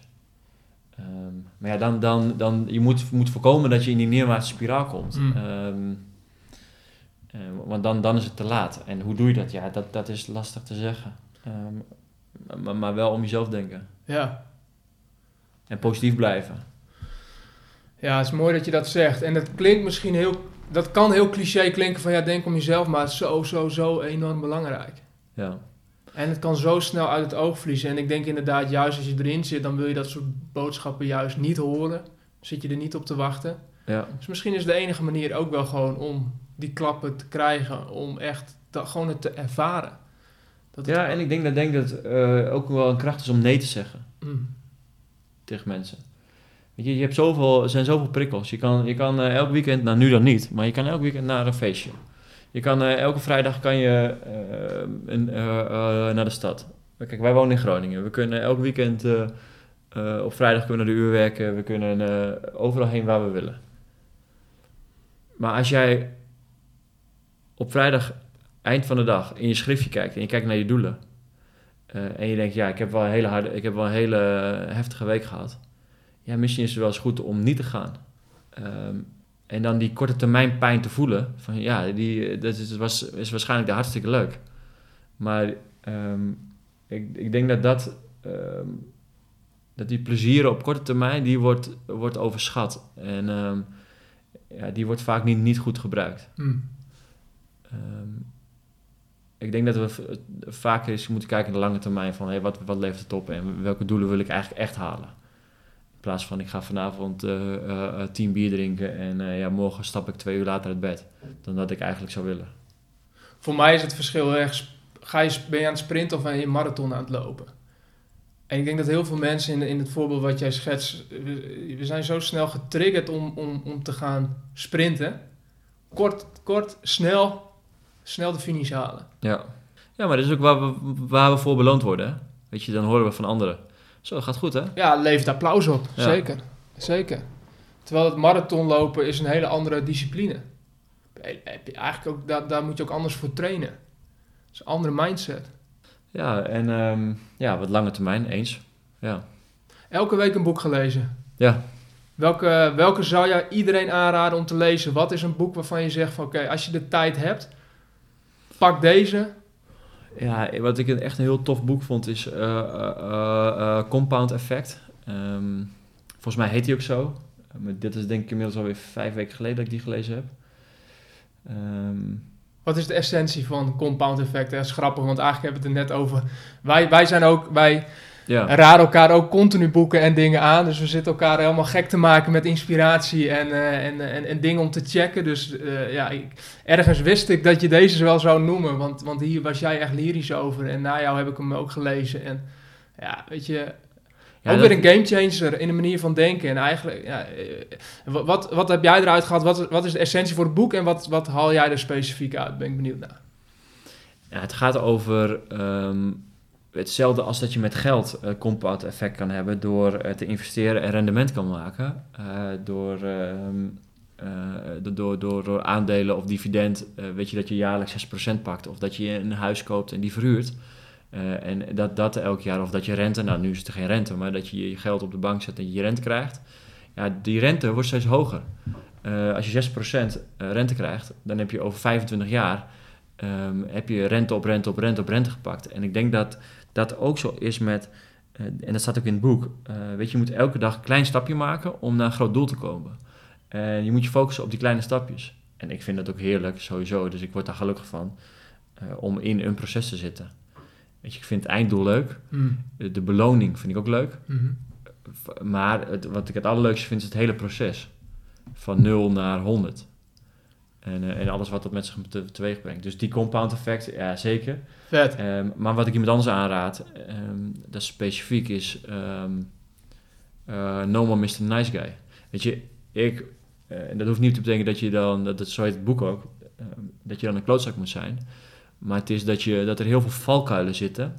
Ehm, maar ja, dan, dan, dan, je moet, moet voorkomen dat je in die neerwaartse spiraal komt. Mm. Ehm, eh, want dan, dan is het te laat. En hoe doe je dat? Ja, dat, dat is lastig te zeggen. Maar, maar wel om jezelf denken. Ja. En positief blijven. ja, het is mooi dat je dat zegt. En dat klinkt misschien heel... Dat kan heel cliché klinken van ja, denk om jezelf, maar het is zo, zo, zo enorm belangrijk. Ja. En het kan zo snel uit het oog verliezen. En ik denk inderdaad, juist als je erin zit, dan wil je dat soort boodschappen juist niet horen. Zit je er niet op te wachten. Ja. Dus misschien is de enige manier ook wel gewoon om die klappen te krijgen. Om echt dat, gewoon het te ervaren. Dat ja, en ik denk dat, denk dat het eh, ook wel een kracht is om nee te zeggen Mm. tegen mensen. Weet je, je hebt zoveel, er zijn zoveel prikkels. Je kan, je kan eh, elk weekend, nou nu dan niet, maar je kan elk weekend naar een feestje. Je kan eh, elke vrijdag kan je een, naar de stad. Kijk, wij wonen in Groningen. We kunnen elk weekend op vrijdag kunnen we naar de uur werken. We kunnen overal heen waar we willen. Maar als jij op vrijdag eind van de dag in je schriftje kijkt en je kijkt naar je doelen. eh, en je denkt, ja, ik heb wel een hele, harde, ik heb wel een hele heftige week gehad. Ja, misschien is het wel eens goed om niet te gaan. Ehm, en dan die korte termijn pijn te voelen. Van ja, die, dat is, was, is waarschijnlijk de hartstikke leuk. Maar ehm, ik, ik denk dat dat, ehm, dat die plezier op korte termijn, die wordt, wordt overschat. En ja, die wordt vaak niet, niet goed gebruikt. Mm. Ik denk dat we vaak eens moeten kijken naar de lange termijn van hey, wat, wat levert het op en welke doelen wil ik eigenlijk echt halen. In plaats van ik ga vanavond eh, eh, tien bier drinken en ja, morgen stap ik twee uur later uit bed. Dan dat ik eigenlijk zou willen. Voor mij is het verschil echt, ga je, ben je aan het sprinten of ben je marathon aan het lopen? En ik denk dat heel veel mensen in, in het voorbeeld wat jij schetst, we, we zijn zo snel getriggerd om, om, om te gaan sprinten. Kort, kort, snel, snel de finish halen. Ja. ja, maar dat is ook waar we, waar we voor beloond worden. Hè? Weet je, dan horen we van anderen. Zo, gaat goed hè? Ja, levert applaus op. Ja. Zeker. Zeker. Terwijl het marathonlopen is een hele andere discipline. Heb je Eigenlijk ook, daar, daar moet je ook anders voor trainen. Het is een andere mindset. Ja, en ehm, ja, wat lange termijn, eens. Ja. Elke week een boek gelezen. Ja. Welke, welke zou jij iedereen aanraden om te lezen? Wat is een boek waarvan je zegt van oké, als je de tijd hebt, pak deze. Ja, wat ik een- echt een heel tof boek vond is eh, eh, eh, Compound Effect. Ehm, volgens mij heet hij ook zo. Maar dit is denk ik inmiddels alweer vijf weken geleden dat ik die gelezen heb. Ehm, Wat is de essentie van compound effect? Dat is grappig, want eigenlijk hebben we het er net over. Wij, wij zijn ook, wij, Ja. En raden elkaar ook continu boeken en dingen aan. Dus we zitten elkaar helemaal gek te maken met inspiratie en, eh, en, en, en dingen om te checken. Dus eh, ja, ik, ergens wist ik dat je deze wel zou noemen. Want, want hier was jij echt lyrisch over. En na jou heb ik hem ook gelezen. En ja, weet je, Ja, ook weer een gamechanger in de manier van denken. En eigenlijk, ja, eh, wat, wat, wat heb jij eruit gehad? Wat, wat is de essentie voor het boek? En wat, wat haal jij er specifiek uit? Ben ik benieuwd naar. Ja, het gaat over ehm, hetzelfde als dat je met geld een compound effect kan hebben door eh, te investeren en rendement kan maken. eh, door, ehm, eh, door, door, door, aandelen of dividend, eh, weet je dat je jaarlijks 6% pakt. Of dat je een huis koopt en die verhuurt. Eh, en dat, dat elk jaar, of dat je rente, nou nu is het geen rente, maar dat je je geld op de bank zet en je rente krijgt. Ja, die rente wordt steeds hoger. Eh, als je 6% rente krijgt, dan heb je over 25 jaar ehm, heb je rente op rente op rente op rente gepakt. En ik denk dat dat ook zo is met, eh, en dat staat ook in het boek, eh, weet je, je moet elke dag een klein stapje maken om naar een groot doel te komen. En je moet je focussen op die kleine stapjes. En ik vind dat ook heerlijk, sowieso, dus ik word daar gelukkig van, eh, om in een proces te zitten. Weet je, ik vind het einddoel leuk, de beloning vind ik ook leuk, Mhm. V- maar het, wat ik het allerleukste vind is het hele proces. Van 0 naar 100. En, eh, en alles wat dat met zich te- teweeg brengt. Dus die compound effect, ja zeker. Vet. Ehm, maar wat ik iemand anders aanraad, ehm, dat specifiek is ehm eh, No More Mr. Nice Guy. Weet je, ik, eh, en dat hoeft niet te betekenen dat je dan, dat, dat zo heet het boek ook, dat je dan een klootzak moet zijn. Maar het is dat, je, dat er heel veel valkuilen zitten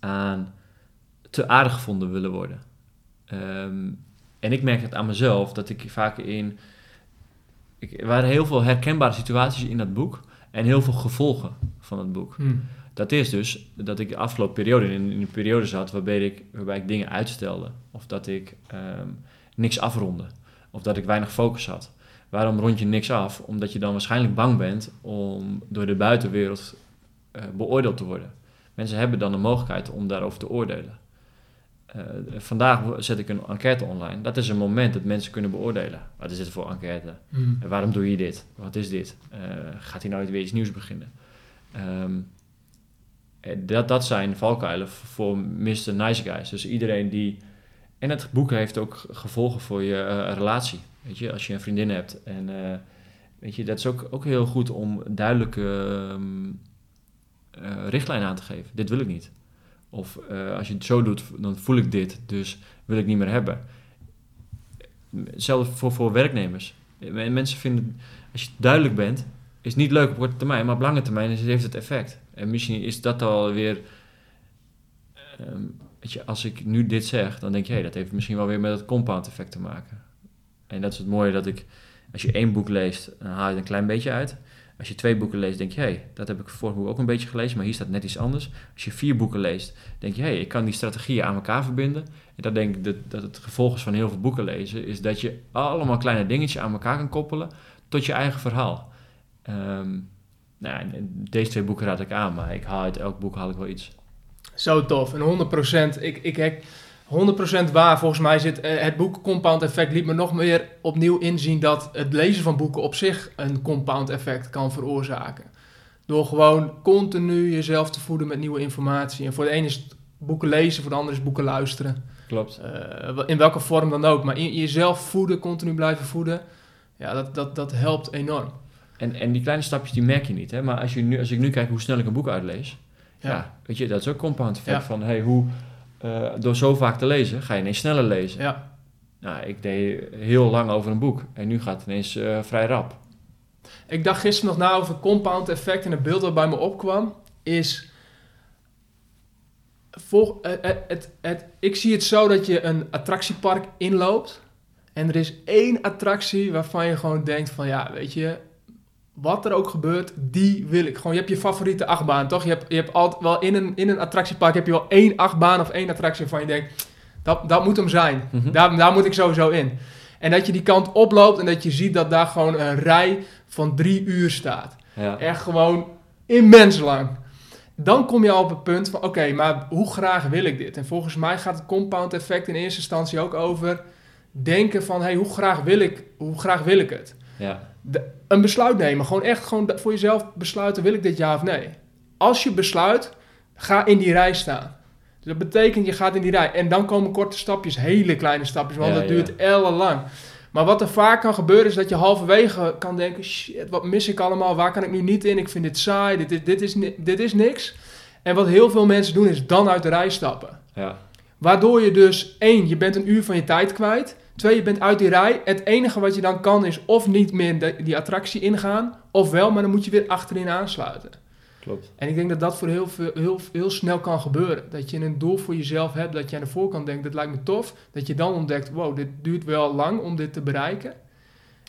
aan te aardig gevonden willen worden. En ik merk het aan mezelf, dat ik vaak in... Ik, er waren heel veel herkenbare situaties in dat boek en heel veel gevolgen van het boek. Hm. Dat is dus dat ik de afgelopen periode in, in een periode zat waarbij ik, waarbij ik dingen uitstelde. Of dat ik ehm, niks afronde. Of dat ik weinig focus had. Waarom rond je niks af? Omdat je dan waarschijnlijk bang bent om door de buitenwereld eh, beoordeeld te worden. Mensen hebben dan de mogelijkheid om daarover te oordelen. Eh, vandaag zet ik een enquête online. Dat is een moment dat mensen kunnen beoordelen. Wat is dit voor enquête? Hm. En waarom doe je dit? Wat is dit? Eh, gaat hij nooit weer iets nieuws beginnen? Ehm, eh, dat, dat zijn valkuilen voor Mr. Nice Guys. Dus iedereen die... En het boek heeft ook gevolgen voor je eh, relatie. Weet je, als je een vriendin hebt. En eh, weet je, dat is ook, ook heel goed om duidelijke eh, richtlijnen aan te geven. Dit wil ik niet. Of eh, als je het zo doet, dan voel ik dit. Dus wil ik niet meer hebben. Hetzelfde voor, voor werknemers. En mensen vinden, als je duidelijk bent, is niet leuk op korte termijn, maar op lange termijn heeft het effect. En misschien is dat alweer, ehm weet je, als ik nu dit zeg, dan denk je, hé, dat heeft misschien wel weer met het compound effect te maken. En dat is het mooie dat ik, als je één boek leest, dan haal je er een klein beetje uit. Als je twee boeken leest, denk je, hé, dat heb ik vorig boek ook een beetje gelezen, maar hier staat net iets anders. Als je vier boeken leest, denk je, hé, ik kan die strategieën aan elkaar verbinden. En dat denk ik dat, dat het gevolg is van heel veel boeken lezen, is dat je allemaal kleine dingetjes aan elkaar kan koppelen tot je eigen verhaal. Ehm, nou, deze twee boeken raad ik aan, maar ik haal uit elk boek haal ik wel iets. Zo tof. En 100%, ik, ik 100% waar. Volgens mij zit eh, het boek Compound Effect liet me nog meer opnieuw inzien dat het lezen van boeken op zich een compound effect kan veroorzaken. Door gewoon continu jezelf te voeden met nieuwe informatie. En voor de ene is het boeken lezen, voor de ander is boeken luisteren. Klopt. Eh, in welke vorm dan ook. Maar in, jezelf voeden, continu blijven voeden, ja, dat, dat, dat helpt enorm. En, en die kleine stapjes die merk je niet. Hè? Maar als, je nu, als ik nu kijk hoe snel ik een boek uitlees, ja. Ja. weet je, dat is ook compound effect Ja. van hey, hoe, eh, door zo vaak te lezen ga je ineens sneller lezen. Ja. Nou, ik deed heel lang over een boek en nu gaat het ineens eh, vrij rap. Ik dacht gisteren nog na over compound effect en het beeld dat bij me opkwam is. Vol, eh, eh, het, het, ik zie het zo dat je een attractiepark inloopt en er is één attractie waarvan je gewoon denkt van ja, weet je, wat er ook gebeurt, die wil ik. Gewoon, je hebt je favoriete achtbaan, toch? Je hebt, je hebt altijd wel in een, in een attractiepark heb je wel één achtbaan of één attractie waarvan je denkt, dat, dat moet hem zijn. Mhm. Daar, daar moet ik sowieso in. En dat je die kant oploopt en dat je ziet dat daar gewoon een rij van drie uur staat. Ja. Echt gewoon immens lang. Dan kom je al op het punt van, oké, maar hoe graag wil ik dit? En volgens mij gaat het compound effect in eerste instantie ook over denken van, hey, hoe graag wil ik, hoe graag wil ik het? Ja. De- een besluit nemen, gewoon echt gewoon voor jezelf besluiten, wil ik dit ja of nee? Als je besluit, ga in die rij staan. dat betekent je gaat in die rij. En dan komen korte stapjes, hele kleine stapjes, want Ja, dat ja. duurt ellenlang. Maar wat er vaak kan gebeuren is dat je halverwege kan denken... shit, wat mis ik allemaal? Waar kan ik nu niet in? Ik vind dit saai, dit, is- dit, is, dit is niks. En wat heel veel mensen doen is dan uit de rij stappen. Ja. Waardoor je dus, één, je bent een uur van je tijd kwijt. Twee, je bent uit die rij. Het enige wat je dan kan is of niet meer de- die attractie ingaan... of wel, maar dan moet je weer achterin aansluiten. Klopt. En ik denk dat dat voor heel, veel, heel, heel snel kan gebeuren. Dat je een doel voor jezelf hebt, dat je aan de voorkant denkt, dat lijkt me tof. Dat je dan ontdekt, wow, dit duurt wel lang om dit te bereiken.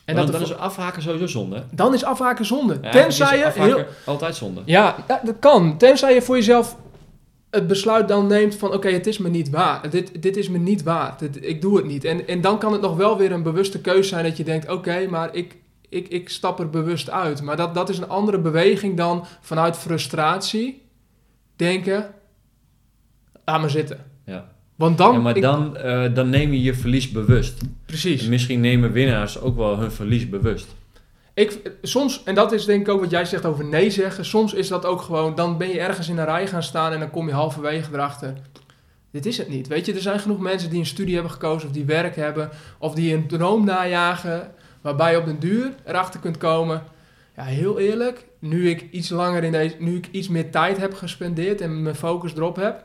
En dat dan er is afhaken sowieso zonde. dan is afhaken zonde. Ja, tenzij je... Heel, altijd zonde. ja, dat kan. Tenzij je voor jezelf het besluit dan neemt van... oké, het is me niet waar. Dit, dit is me niet waard. Dit- ik doe het niet. En, en dan kan het nog wel weer een bewuste keuze zijn... dat je denkt, oké, maar ik, ik, ik stap er bewust uit. Maar dat, dat is een andere beweging dan vanuit frustratie... denken, laat maar zitten. Ja. Want dan... ja, maar ik- dan, eh, dan neem je je verlies bewust. precies. En misschien nemen winnaars ook wel hun verlies bewust. Ik, soms, en dat is denk ik ook wat jij zegt over nee zeggen. Soms is dat ook gewoon, dan ben je ergens in een rij gaan staan en dan kom je halverwege erachter. Dit is het niet. Weet je, er zijn genoeg mensen die een studie hebben gekozen of die werk hebben. Of die een droom najagen waarbij je op den duur erachter kunt komen. Ja, heel eerlijk, nu ik iets langer in deze, nu ik iets meer tijd heb gespendeerd en mijn focus erop heb.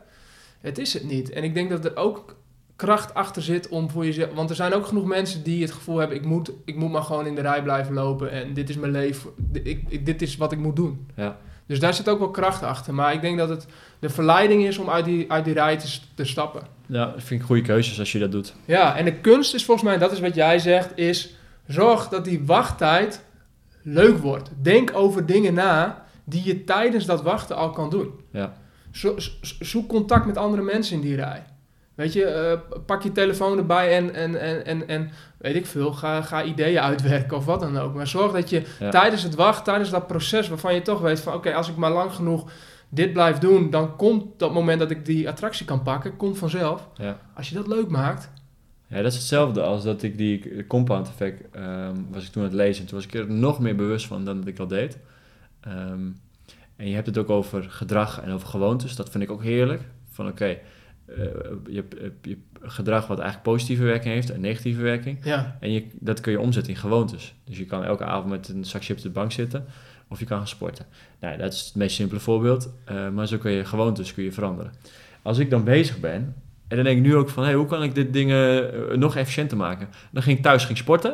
Het is het niet. En ik denk dat er ook kracht achter zit om voor jezelf. Want er zijn ook genoeg mensen die het gevoel hebben: ik moet, ik moet maar gewoon in de rij blijven lopen en dit is mijn leven. Ik, ik- dit is wat ik moet doen. Ja. Dus daar zit ook wel kracht achter. Maar ik denk dat het de verleiding is om uit die, uit die rij te, te stappen. Ja, dat vind ik goede keuzes als je dat doet. Ja, en de kunst is volgens mij, dat is wat jij zegt, is zorg dat die wachttijd leuk wordt. Denk over dingen na die je tijdens dat wachten al kan doen. Ja. Zo- zoek contact met andere mensen in die rij. Weet je, eh, pak je telefoon erbij en, en, en, en, en weet ik veel, ga, ga ideeën uitwerken of wat dan ook. Maar zorg dat je Ja. tijdens het wachten, tijdens dat proces waarvan je toch weet van oké, als ik maar lang genoeg dit blijf doen, dan komt dat moment dat ik die attractie kan pakken, komt vanzelf. Ja. Als je dat leuk maakt, Ja, dat is hetzelfde als dat ik die compound effect ehm, was ik toen aan het lezen. En toen was ik er nog meer bewust van dan dat ik al deed. Ehm, en je hebt het ook over gedrag en over gewoontes. Dat vind ik ook heerlijk. Van oké, eh, je, hebt, eh, je hebt gedrag wat eigenlijk positieve werking heeft en negatieve werking. ja, En je, dat kun je omzetten in gewoontes. Dus je kan elke avond met een zak chips op de bank zitten. Of je kan gaan sporten. Nou, dat is het meest simpele voorbeeld. eh, maar zo kun je gewoontes kun je veranderen. Als ik dan bezig ben... En dan denk ik nu ook van... Hey, hoe kan ik dit dingen nog efficiënter maken? Dan ging ik thuis ging sporten.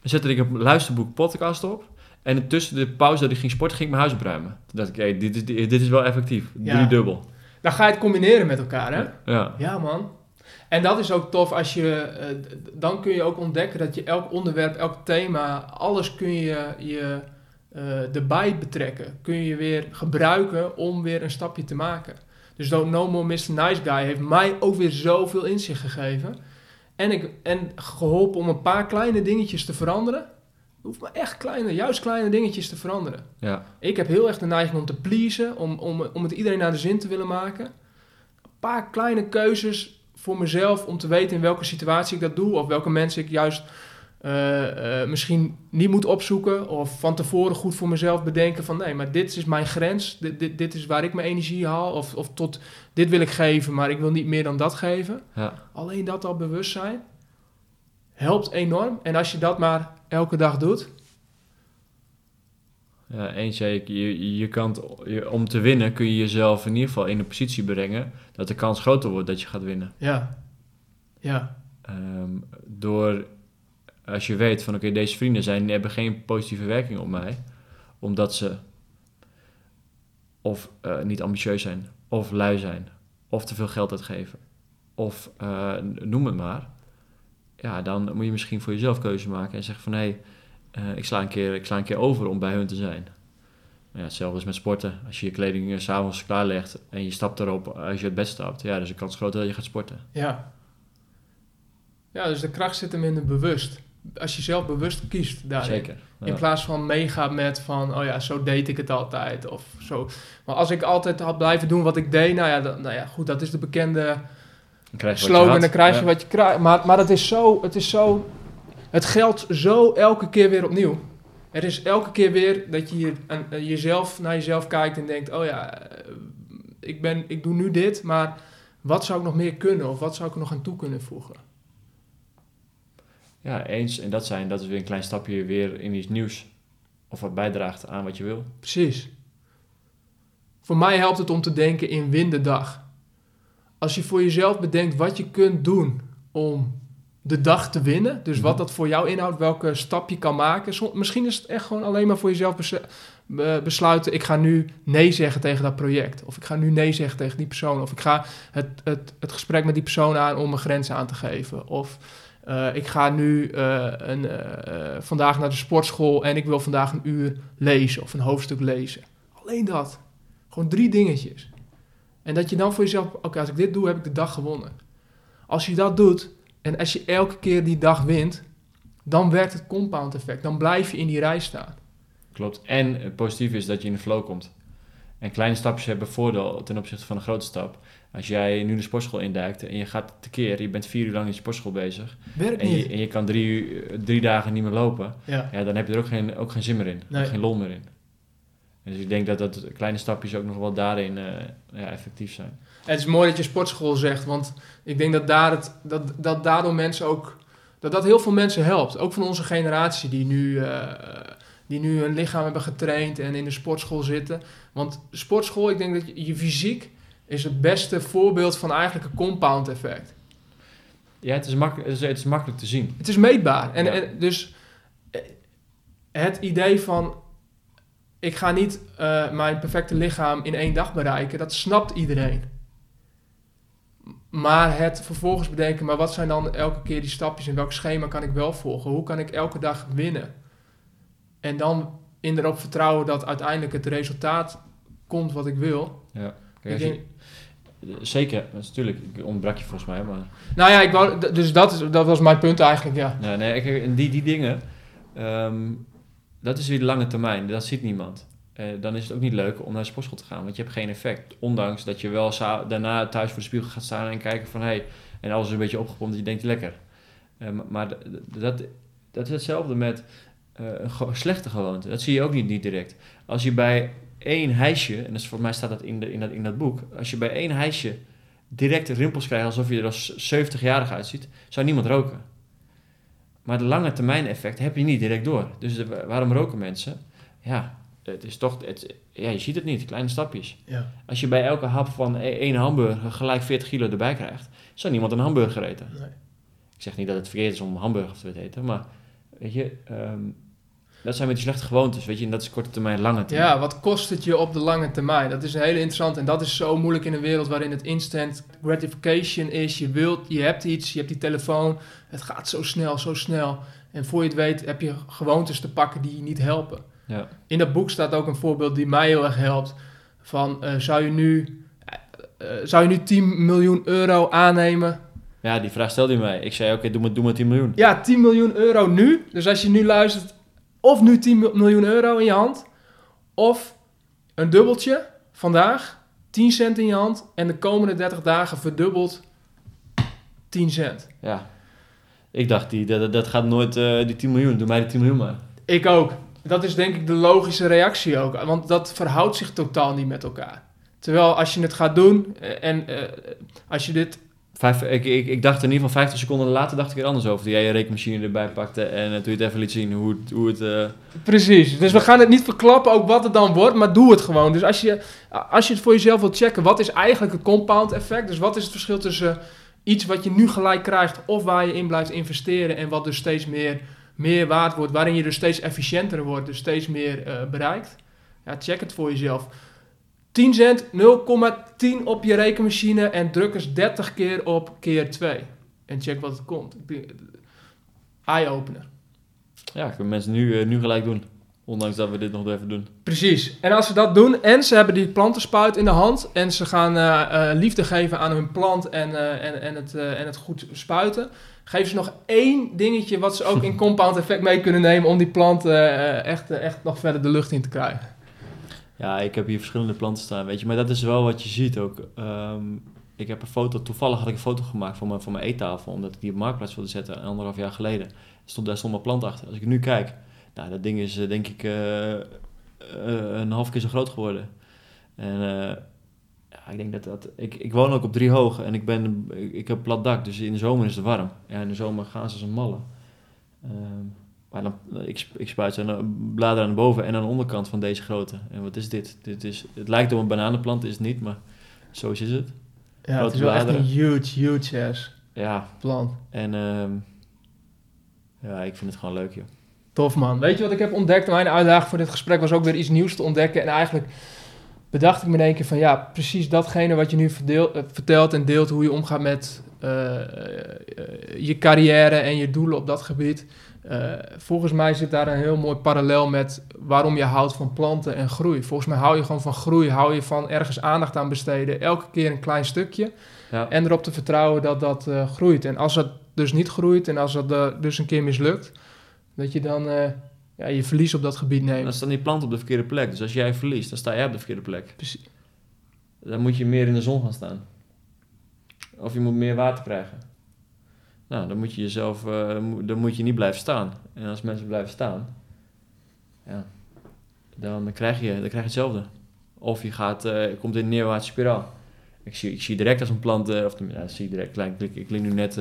Dan zette ik een luisterboek podcast op. En tussen de pauze dat ik ging sporten... ging ik mijn huis opruimen. Toen dacht ik... Hey, dit, is, dit is wel effectief. Ja. Drie dubbel. Dan ga je het combineren met elkaar, hè? Ja. Ja, man. En dat is ook tof als je, eh, dan kun je ook ontdekken dat je elk onderwerp, elk thema, alles kun je, je eh, erbij betrekken. Kun je weer gebruiken om weer een stapje te maken. Dus dat No More Mr. Nice Guy heeft mij ook weer zoveel inzicht gegeven. En, ik, en geholpen om een paar kleine dingetjes te veranderen. Hoeft maar echt kleine, juist kleine dingetjes te veranderen. Ja. Ik heb heel erg de neiging om te pleasen, om, om, om het iedereen naar de zin te willen maken. Een paar kleine keuzes voor mezelf om te weten in welke situatie ik dat doe. Of welke mensen ik juist eh, eh, misschien niet moet opzoeken. Of van tevoren goed voor mezelf bedenken van nee, maar dit is mijn grens. Dit, dit, dit is waar ik mijn energie haal. Of, of tot dit wil ik geven, maar ik wil niet meer dan dat geven. Ja. Alleen dat al bewust zijn helpt enorm. En als je dat maar elke dag doet. Ja, eens zei ik, je, je kan, je- om te winnen kun je jezelf in ieder geval in een positie brengen dat de kans groter wordt dat je gaat winnen. Ja, ja, Ehm, door, als je weet van oké, deze vrienden zijn, hebben geen positieve werking op mij, omdat ze of eh, niet ambitieus zijn, of lui zijn, of te veel geld uitgeven, of eh, noem het maar. Ja, dan moet je misschien voor jezelf keuze maken en zeggen van hé, hey, eh, ik, sla een keer, ik sla een keer over om bij hun te zijn. Maar ja, hetzelfde is met sporten. Als je je kleding eh, s'avonds klaarlegt en je stapt erop als je het bed stapt, ja, is de kans groter dat je gaat sporten. ja. Ja, dus de kracht zit hem in het bewust. Als je zelf bewust kiest daarin. Zeker. Ja. In plaats van meegaat met van, oh ja, zo deed ik het altijd. Of zo. Maar als ik altijd had blijven doen wat ik deed, nou ja, dan, nou ja goed, dat is de bekende Dan krijg je wat je slogan. Dan krijg je Ja. wat je krijgt. Maar, maar het is zo, het is zo, het geldt zo elke keer weer opnieuw. Er is elke keer weer dat je je- aan- aan jezelf naar jezelf kijkt en denkt, oh ja, eh, ik, ben, ik doe nu dit, maar wat zou ik nog meer kunnen? Of wat zou ik er nog aan toe kunnen voegen? Ja, eens. En dat zijn, dat is weer een klein stapje weer in iets nieuws. Of wat bijdraagt aan wat je wil. Precies. Voor mij helpt het om te denken in win de dag. Als je voor jezelf bedenkt wat je kunt doen om de dag te winnen. Dus wat dat voor jou inhoudt, welke stap je kan maken. Som- misschien is het echt gewoon alleen maar voor jezelf bes- be- besluiten. Ik ga nu nee zeggen tegen dat project. Of ik ga nu nee zeggen tegen die persoon. Of ik ga het, het, het gesprek met die persoon aan om mijn grenzen aan te geven. Of eh, ik ga nu eh, een, eh, vandaag naar de sportschool en ik wil vandaag een uur lezen of een hoofdstuk lezen. Alleen dat. Gewoon drie dingetjes. En dat je dan voor jezelf, oké, als ik dit doe, heb ik de dag gewonnen. Als je dat doet en als je elke keer die dag wint, dan werkt het compound effect. Dan blijf je in die rij staan. Klopt. En het positieve is dat je in de flow komt. En kleine stapjes hebben voordeel ten opzichte van een grote stap. Als jij nu de sportschool induikt en je gaat tekeer, je bent vier uur lang in de sportschool bezig. Werkt En je, en je kan drie, uur- drie dagen niet meer lopen. Ja. Ja, dan heb je er ook geen, ook geen zin meer in. Nee. geen lol meer in. Dus ik denk dat, dat kleine stapjes ook nog wel daarin eh, ja, effectief zijn. Het is mooi dat je sportschool zegt, want ik denk dat, daar het, dat, dat daardoor mensen ook, dat dat heel veel mensen helpt. Ook van onze generatie die nu, eh, die nu hun lichaam hebben getraind en in de sportschool zitten. Want sportschool, ik denk dat je, je fysiek is het beste voorbeeld van eigenlijk een compound effect. Ja, het is, makkelijk, het is, het is makkelijk te zien. Het is meetbaar. En, Ja. en dus eh, het idee van ik ga niet eh, mijn perfecte lichaam in één dag bereiken, dat snapt iedereen. Maar het vervolgens bedenken, maar wat zijn dan elke keer die stapjes en welk schema kan ik wel volgen? Hoe kan ik elke dag winnen? En dan in erop vertrouwen dat uiteindelijk het resultaat komt wat ik wil. Ja. Ik Kijk, als denk, je- zeker, natuurlijk. Ik ontbrak je volgens mij, maar... nou ja, ik wou, dus dat, is, dat was mijn punt eigenlijk, ja. Nee, nee die, die dingen, ehm, dat is weer de lange termijn. Dat ziet niemand. Eh, dan is het ook niet leuk om naar de sportschool te gaan, want je hebt geen effect. Ondanks dat je wel daarna thuis voor de spiegel gaat staan en kijken van... Hey, en alles is een beetje opgepompt dat je denkt, lekker. Eh, maar dat, dat is hetzelfde met eh, een slechte gewoonte. Dat zie je ook niet, direct. Als je bij één hijsje, en is, voor mij staat dat in, in, dat, in dat boek... Als je bij één hijsje direct rimpels krijgt alsof je er als 70-jarig uitziet... zou niemand roken. Maar de lange termijn effect heb je niet direct door. Dus de- waarom roken mensen? Ja, het is toch, het, ja, je ziet het niet, kleine stapjes. ja. Als je bij elke hap van e- één hamburger gelijk 40 kilo erbij krijgt, zou niemand een hamburger eten. Nee. Ik zeg niet dat het verkeerd is om hamburger te eten, maar weet je, ehm, dat zijn met die slechte gewoontes, weet je, en dat is korte termijn, lange termijn. Ja, wat kost het je op de lange termijn? Dat is een hele interessant en dat is zo moeilijk in een wereld waarin het instant gratification is. Je wilt, je hebt iets, je hebt die telefoon, het gaat zo snel, zo snel. En voor je het weet heb je gewoontes te pakken die je niet helpen. Ja. In dat boek staat ook een voorbeeld die mij heel erg helpt. Van, eh, zou, je nu, eh, eh, zou je nu 10 miljoen euro aannemen? Ja, die vraag stelde je mij. Ik zei, oké, doe, maar, doe maar 10 miljoen. Ja, 10 miljoen euro nu. Dus als je nu luistert, of nu 10 mil- miljoen euro in je hand, of een dubbeltje vandaag, 10 cent in je hand, en de komende 30 dagen verdubbeld 10 cent. Ja. Ik dacht, die, dat, dat gaat nooit, eh, die 10 miljoen, doe mij die 10 miljoen maar. Ik ook. Dat is denk ik de logische reactie ook, want dat verhoudt zich totaal niet met elkaar. Terwijl als je het gaat doen eh, en eh, als je dit Vijf, ik, ik, ik dacht in ieder geval 50 seconden later dacht ik er anders over. Toen jij je rekenmachine erbij pakte en eh, toen je het even liet zien hoe het... Hoe het eh, Precies. Dus we gaan het niet verklappen ook wat het dan wordt, maar doe het gewoon. Dus als je, als je het voor jezelf wilt checken, wat is eigenlijk het compound effect? Dus wat is het verschil tussen iets wat je nu gelijk krijgt of waar je in blijft investeren en wat dus steeds meer, meer waard wordt, waarin je dus steeds efficiënter wordt, dus steeds meer eh, bereikt? Ja, check het voor jezelf. 10 cent, 0,10 op je rekenmachine en druk eens 30 keer op keer 2. En check wat het komt. Eye-opener. ja, kunnen mensen nu, eh, nu gelijk doen. Ondanks dat we dit nog even doen. Precies. En als ze dat doen en ze hebben die plantenspuit in de hand en ze gaan eh, eh, liefde geven aan hun plant en, eh, en, en, het, eh, en het goed spuiten, geven ze nog één dingetje wat ze ook in compound effect mee kunnen nemen om die plant eh, echt, eh, echt nog verder de lucht in te krijgen. Ja, ik heb hier verschillende planten staan, weet je. Maar dat is wel wat je ziet ook. Ehm, ik heb een foto, toevallig had ik een foto gemaakt van mijn, van mijn eettafel, omdat ik die op Marktplaats wilde zetten, anderhalf jaar geleden. Stond, daar stond mijn plant achter. Als ik nu kijk, nou, dat ding is eh, denk ik eh, eh, een half keer zo groot geworden. En ja, ik denk dat dat... Ik, ik woon ook op drie hoog en ik, ben, ik, ik heb plat dak, dus in de zomer is het warm. Ja, in de zomer gaan ze als een malle. Ehm, maar dan, ik, sp- ik spuit ze aan- bladeren aan de boven en aan de onderkant van deze grootte. En wat is dit? dit is, het lijkt op een bananenplant, is het niet, maar zo is het. Ja, het Grote is wel echt een huge, huge ass Ja, plant. en ehm, ja, ik vind het gewoon leuk, joh. Tof man. Weet je wat ik heb ontdekt? Mijn uitdaging voor dit gesprek was ook weer iets nieuws te ontdekken. En eigenlijk bedacht ik me in één keer van ja, precies datgene wat je nu verdeel- eh, vertelt en deelt, hoe je omgaat met eh, eh, je carrière en je doelen op dat gebied. Eh, volgens mij zit daar een heel mooi parallel met waarom je houdt van planten en groei. Volgens mij hou je gewoon van groei, hou je van ergens aandacht aan besteden, elke keer een klein stukje. Ja. En erop te vertrouwen dat dat eh, groeit. En als dat dus niet groeit en als dat eh, dus een keer mislukt, dat je dan ja, je verlies op dat gebied Dan neemt. staan die planten op de verkeerde plek. Dus als jij verliest, dan sta jij op de verkeerde plek. Precies. Dan moet je meer in de zon gaan staan. Of je moet meer water krijgen. Nou, dan moet je jezelf, eh, dan moet je niet blijven staan. En als mensen blijven staan, ja, dan krijg je, dan krijg je hetzelfde. Of je gaat, eh, je komt in een neerwaartse spiraal. Ik zie, ik zie direct als een plant, eh, of ja, ik zie direct, ik, ik, ik klink nu net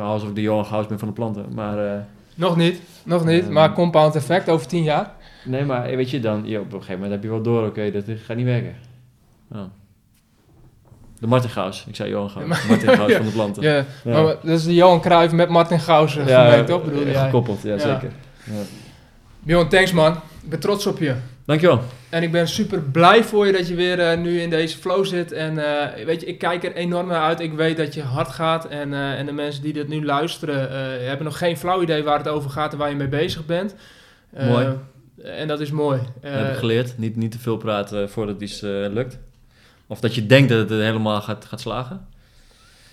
alsof ik de Johan Gauws ben van de planten. Maar Nog niet, nog niet. Maar compound effect over tien jaar. Nee, maar weet je, dan, op een gegeven moment heb je wel door, oké, dat gaat niet werken. Ja. De Martin Gauws, ik zei Johan. Ja, maar- Martin Gauws van de planten. Ja, Ja. maar dat is de Johan Cruijff met Martin Gauws eh, gemengd, toch? Bedoel eh, jij? Gekoppeld, ja, Ja. zeker. Ja. Bjorn, thanks man. Ik ben trots op je. Dankjewel. En ik ben super blij voor je dat je weer eh, nu in deze flow zit. En weet je, ik kijk er enorm naar uit. Ik weet dat je hard gaat. En, en de mensen die dit nu luisteren, hebben nog geen flauw idee waar het over gaat en waar je mee bezig bent. Mooi. En dat is mooi. Dat heb ik geleerd. Niet, niet te veel praten voordat iets lukt. Of dat je denkt dat het helemaal gaat, gaat slagen.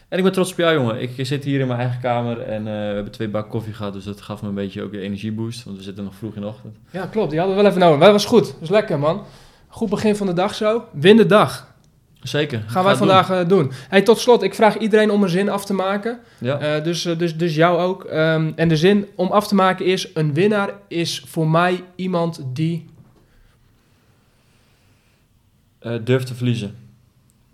En ik ben trots op jou, jongen. Ik zit hier in mijn eigen kamer en eh, we hebben twee bak koffie gehad. Dus dat gaf me een beetje ook een energieboost. Want we zitten nog vroeg in de ochtend. ja, klopt. Die hadden we wel even nodig. Maar dat was goed. Dat was lekker, man. Goed begin van de dag zo. Win de dag. Zeker. Gaan wij vandaag eh, doen. Hey, tot slot, ik vraag iedereen om een zin af te maken. Ja. Eh, dus, dus, dus jou ook. Ehm, en de zin om af te maken is: een winnaar is voor mij iemand die. Eh, durf te verliezen.